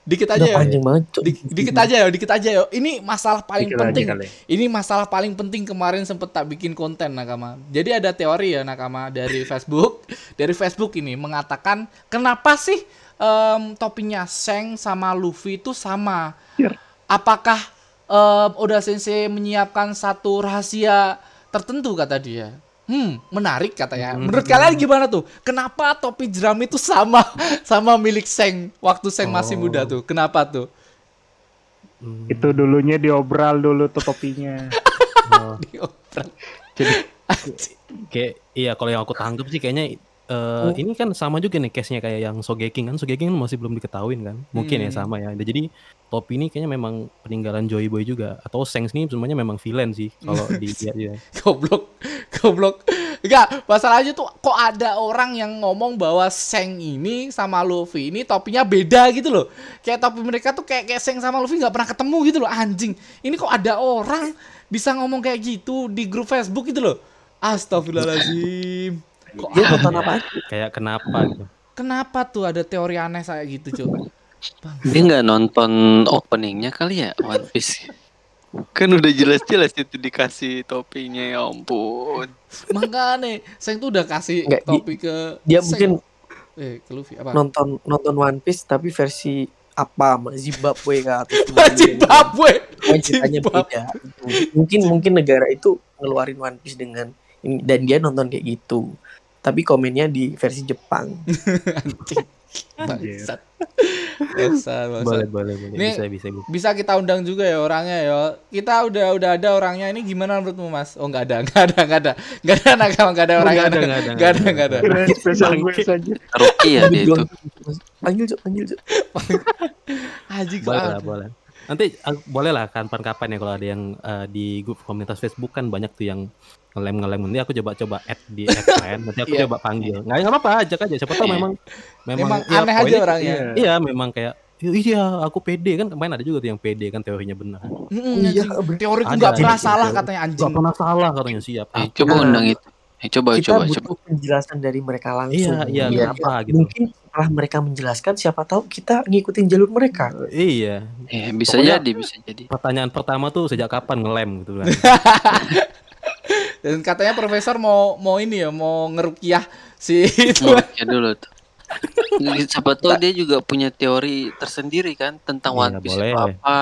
dikit aja Udah ya. panjang banget, Cok. Dikit aja ya dikit aja ya. Ini masalah paling Dikit penting. ini masalah paling penting kemarin sempet tak bikin konten nakama. Jadi ada teori ya nakama dari [LAUGHS] Facebook. Dari Facebook ini mengatakan kenapa sih em, topinya Seng sama Luffy itu sama? Iya. apakah em, Oda Sensei menyiapkan satu rahasia tertentu kata dia Hmm, menarik katanya. Menurut kalian gimana tuh? Kenapa topi jerami itu sama [LAUGHS] sama milik Seng waktu Seng masih muda tuh? Kenapa tuh? Hmm, Itu dulunya diobral dulu tuh topinya. [LAUGHS] oh, Diobrak. jadi kayak iya kalau yang aku tangkap sih kayaknya eh, ini kan sama juga nih case-nya kayak yang Sogeking kan Sogeking kan masih belum diketahuin kan mungkin ya Hmm. sama ya jadi topi ini kayaknya memang peninggalan Joy Boy juga. Atau Sengs ini sebenarnya memang villain sih kalau [LAUGHS] dilihat ya [LAUGHS] goblok goblok. Enggak masalahnya tuh kok ada orang yang ngomong bahwa Seng ini sama Luffy ini topinya beda gitu loh. Kayak topi mereka tuh kayak kayak Seng sama Luffy nggak pernah ketemu gitu loh anjing. Ini kok ada orang bisa ngomong kayak gitu di grup Facebook gitu loh? Astagfirullahaladzim. Kok Dia ada? nonton apa? kayak kenapa gitu? Kenapa tuh ada teori aneh saya gitu cuy Dia nggak nonton openingnya kali ya One Piece. Kan udah jelas-jelas itu dikasih topinya ya ampun. makanya Seng tuh udah kasih Nggak, di- topi ke Dia Seng. mungkin eh ke Luffy apa nonton nonton One Piece tapi versi apa Zimbabwe kah atau [LAUGHS] Zimbabwe ceritanya Zimbabwe. beda. Mungkin mungkin negara itu ngeluarin One Piece dengan ini dan dia nonton kayak gitu. Tapi komennya di versi Jepang. [LAUGHS] Anjir. Bangsat. Bangsat, bangsat. boleh boleh boleh Ini- bisa bisa bisa Bisa kita undang juga ya orangnya ya. Kita udah udah ada orangnya ini gimana menurutmu Mas? Oh nggak ada, [LAUGHS] nggak ada, nggak ada, nggak ada nakal, nggak ada orangnya, nggak ada, nggak nggak ada, nggak ada, nggak ada. Spesial gue saja. Rookie ya dia itu. Panggil Cok, panggil Cok. Haji boleh lah boleh nanti eh, boleh lah kapan-kapan ya kalau ada yang eh, di grup komunitas Facebook kan banyak tuh yang ngelem ngelem nanti aku coba coba add di add friend nanti aku Iya. coba panggil nggak nggak apa-apa ajak aja siapa tahu Iya. memang Memang ya, aneh aja orangnya. Iya. iya memang kayak iya aku pede kan kemarin ada juga tuh yang pede kan teorinya benar Mm-mm, Iya, anjing. bener. Teoriku Ada, nggak pernah salah katanya anjing. nggak pernah salah katanya siap Eh, Ah, coba Nah. undang itu. Eh, coba Kita coba butuh coba. penjelasan dari mereka langsung. iya iya Biar kenapa gitu Mungkin setelah mereka menjelaskan siapa tahu kita ngikutin jalur mereka. iya Eh, bisa Pokoknya- jadi, bisa jadi. pertanyaan pertama tuh sejak kapan ngelem gitu kan [LAUGHS] Dan katanya profesor mau mau ini ya, mau ngerukiah si itu. Ya dulu tuh. Siapa tahu dia juga punya teori tersendiri kan tentang Iya, One Piece boleh. itu apa.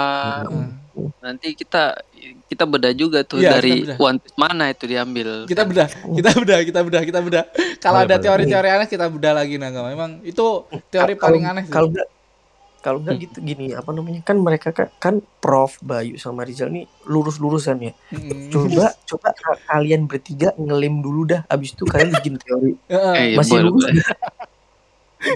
Nanti kita kita bedah juga tuh Iya, dari. One Piece mana itu diambil. Kita bedah, kita bedah, kita bedah, kita bedah. Kalau Boleh, ada boleh. teori-teori aneh kita bedah lagi Naga. Memang itu teori Kalau- paling aneh sih. Kalau enggak kalau enggak gitu gini apa namanya kan mereka kan, kan Prof Bayu sama Rizal nih lurus-lurusan ya. Mm. Coba coba ka- kalian bertiga ngelem dulu dah. Abis itu kalian bikin teori. [LAUGHS] Heeh. Eh, iya, Masih boleh, lurus boleh.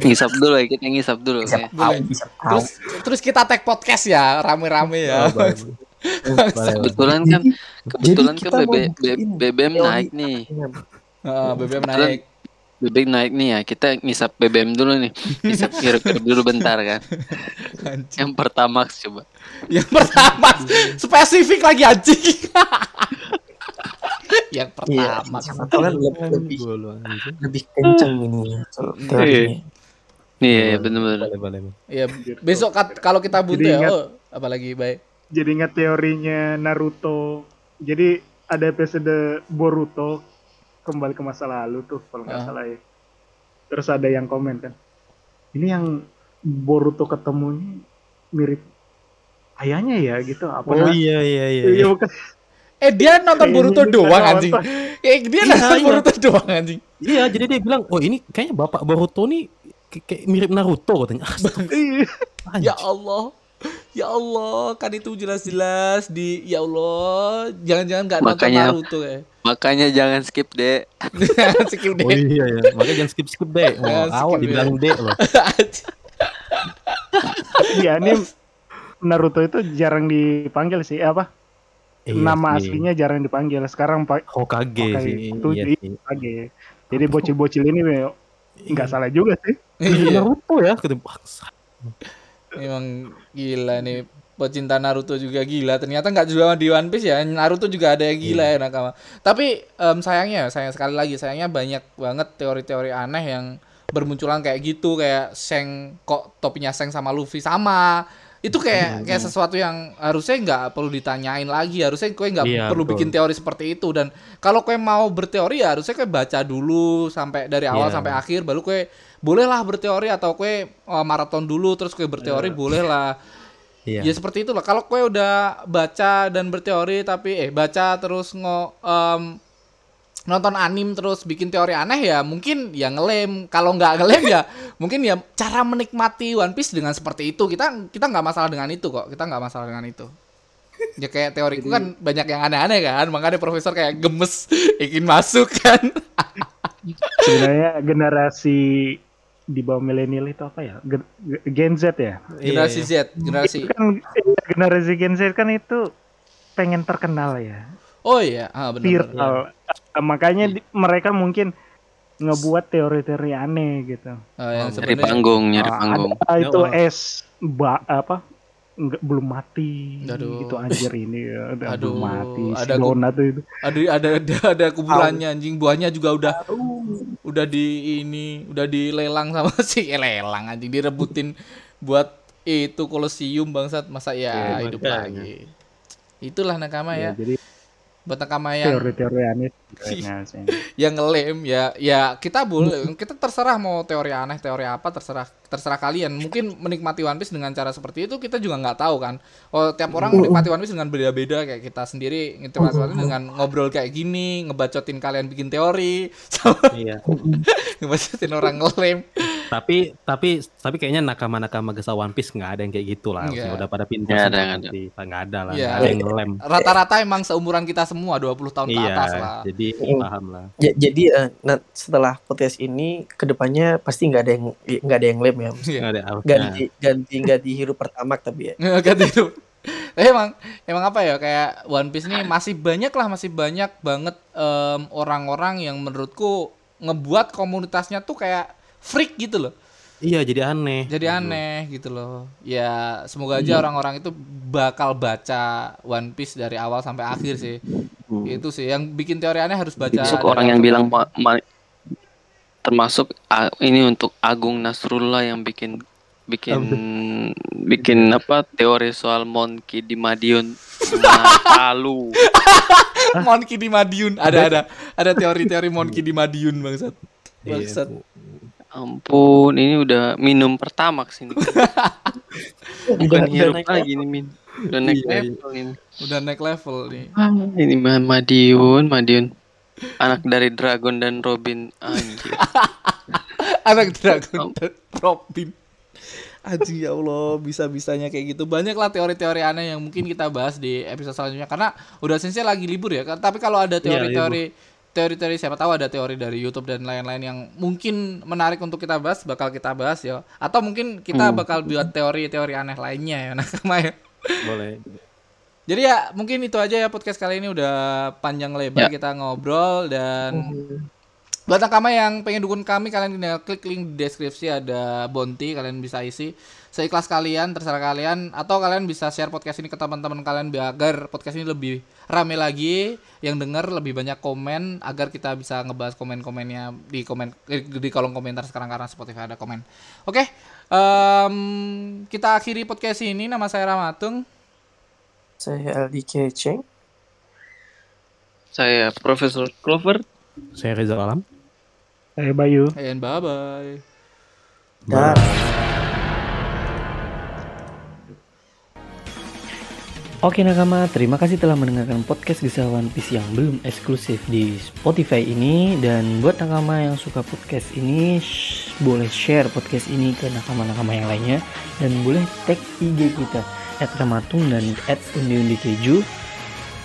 Ngisap dulu ya, kita ngisap dulu. bisa ya. bisa tahu. Terus terus kita tag podcast ya, rame-rame ya. Oh. [LAUGHS] Kebetulan kan kebetulan kan BB, BBM naik nih. Heeh, BBM Kebetulan naik. BBM naik nih ya. Kita ngisap BBM dulu nih. Ngisap [LAUGHS] hirup-hirup dulu bentar kan. Anjing. Yang pertama coba. Yang pertama spesifik lagi anjing. [LAUGHS] Yang Iya, pertama. kan lebih, lebih, lebih kenceng ini teorinya. Iya, iya bener-bener. Boleh, boleh, boleh. Ya, besok kat- kalau kita butuh Jadi ya, ingat- oh, apalagi baik. Jadi ingat teorinya Naruto. Jadi ada episode Boruto kembali ke masa lalu tuh kalau nggak Ah. salah ya. Terus ada yang komen kan. Ini yang Boruto ketemunya mirip ayahnya ya gitu apa Oh iya iya iya. Iya, iya. bukan. Eh dia nonton [LAUGHS] Kayaknya Boruto doang anjing. Eh dia Iya, nonton iya. Boruto doang anjing. Iya, jadi dia bilang, "Oh, ini kayaknya bapak Boruto nih kayak mirip Naruto," katanya. [LAUGHS] Iya. Ya Allah. Ya Allah, kan itu jelas-jelas di ya Allah, jangan-jangan nggak nonton Makanya- Naruto ya. Makanya jangan skip deh. [LAUGHS] Skip Oh deh. iya ya, makanya jangan skip-skip deh. Oh, Jangan skip, awak ya. dibilang dek loh. [LAUGHS] Di anime Naruto itu jarang dipanggil sih apa? Iya Nama sih. aslinya jarang dipanggil. Sekarang Pak Hokage Hokage. sih. Itu Iya. Oke. Jadi bocil-bocil ini nggak salah juga sih. Iya. Naruto ya. Memang gila nih pecinta Naruto juga gila. Ternyata nggak juga di One Piece ya. Naruto juga ada yang gila ya nakama. Tapi em, sayangnya, sayang sekali lagi sayangnya banyak banget teori-teori aneh yang bermunculan kayak gitu kayak Seng kok topinya Seng sama Luffy sama. Itu kayak kayak sesuatu yang harusnya nggak perlu ditanyain lagi. Harusnya kue nggak Iya, perlu betul. bikin teori seperti itu dan kalau kue mau berteori ya harusnya kue baca dulu sampai dari awal Iya. sampai akhir baru kue bolehlah berteori atau kue eh, maraton dulu terus kue berteori bolehlah [LAUGHS] Iya. Ya seperti itulah. Kalau kue udah baca dan berteori tapi eh baca terus ngo em, nonton anim terus bikin teori aneh ya mungkin ya ngelem. Kalau nggak ngelem ya [LAUGHS] mungkin ya cara menikmati One Piece dengan seperti itu. Kita kita nggak masalah dengan itu kok. Kita nggak masalah dengan itu. Ya kayak teoriku kan banyak yang aneh-aneh kan. Makanya profesor kayak gemes [LAUGHS] ingin masuk kan. [LAUGHS] Sebenarnya generasi di bawah milenial itu apa ya? Gen- Z ya. generasi Z, generasi. Itu kan iya, generasi Gen Z kan itu pengen terkenal ya, Oh iya, ah benar. benar. viral. Eh, Makanya di- mereka mungkin ngebuat teori-teori aneh gitu. Ah, yang Nyari panggung, nyari Ah, panggung. ada itu Ya Allah. es ba apa? Nggak belum mati Aduh. gitu anjir ini ya, udah Aduh, belum mati si ada donat itu. ada ada ada ada kuburannya anjing buahnya juga udah udah di ini udah dilelang sama [LAUGHS] si eh, lelang anjing direbutin buat itu kolosium bangsat masa ya Iya, hidup makanya. lagi itulah nakama ya, Ya, jadi buat nakama yang teori-teori aneh sih. [LAUGHS] yang ngelem ya ya kita boleh kita terserah mau teori aneh teori apa terserah terserah kalian mungkin menikmati One Piece dengan cara seperti itu kita juga nggak tahu kan oh tiap orang menikmati One Piece dengan beda-beda kayak kita sendiri menikmati One Piece dengan ngobrol kayak gini ngebacotin kalian bikin teori sama [LAUGHS] Iya. [LAUGHS] ngebacotin orang ngelem tapi tapi tapi kayaknya nakama-nakama gesa One Piece nggak ada yang kayak gitu lah. Harusnya udah pada pintar Nggak ada, nggak ada. pasti. nggak ada lah. Nggak ada yang ngelem. rata-rata emang seumuran kita semua 20 tahun ke Iya, atas lah jadi Mm. paham lah. Ja- jadi eh, nah, setelah podcast ini ke depannya pasti nggak ada yang nggak ada yang lem ya. Iya. Nggak ada harusnya. Ganti ganti ganti hirup pertama tapi ya. [LAUGHS] Ganti hidup. Tapi emang emang apa ya kayak One Piece nih masih banyak lah masih banyak banget em, orang-orang yang menurutku ngebuat komunitasnya tuh kayak freak gitu loh. Iya, jadi aneh. Jadi aneh gitu loh. Ya semoga aja orang-orang itu bakal baca One Piece dari awal sampai akhir sih. Itu sih yang bikin teori aneh harus baca. Dari orang yang bilang akhir. ma- ma- termasuk ah, ini untuk Agung Nasrullah yang bikin bikin bikin apa teori soal Monkey di Madiun Matalu. [LAUGHS] Monkey di Madiun. Ada ada ada teori-teori Monkey di Madiun bangsat. Iya, Bangsat. ampun, ini udah minum pertama ke sini. [LAUGHS] Bukan hirup naik lagi nih min. Udah naik Iya, iya. level ini. Udah naik level nih. Ini mah Madiun, Madiun. Anak dari Dragon dan Robin anjir. [LAUGHS] Anak Dragon dan Robin. Anjing ya Allah, bisa-bisanya kayak gitu. Banyak lah teori-teori aneh yang mungkin kita bahas di episode selanjutnya karena udah sensei lagi libur ya. Tapi kalau ada teori-teori teori-teori siapa tahu ada teori dari YouTube dan lain-lain yang mungkin menarik untuk kita bahas, bakal kita bahas ya. Atau mungkin kita bakal buat teori-teori aneh lainnya ya [LAUGHS] nakama ya. Boleh. Jadi ya mungkin itu aja ya podcast kali ini udah panjang lebar kita ngobrol dan buat nakama yang pengen dukung kami kalian tinggal klik link di deskripsi ada Bonti kalian bisa isi seikhlas kalian terserah kalian atau kalian bisa share podcast ini ke teman-teman kalian biar agar podcast ini lebih rame lagi yang denger lebih banyak komen agar kita bisa ngebahas komen-komennya di komen eh, di kolom komentar sekarang karena Spotify ada komen. Oke, em, kita akhiri podcast ini nama saya Ramatung. Saya LDK Cheng. Saya Profesor Clover. Saya Reza Alam. Saya Bayu. And bye bye. Dan Oke nakama, terima kasih telah mendengarkan podcast Kisah One Piece yang belum eksklusif di Spotify ini Dan buat nakama yang suka podcast ini, boleh share podcast ini ke nakama-nakama yang lainnya Dan boleh tag IG kita, at Ramatung dan at Undi Keju.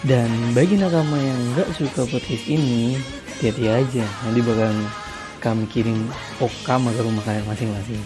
Dan bagi nakama yang nggak suka podcast ini, hati-hati aja. Nanti bakalan kami kirim okama ke rumah kalian masing-masing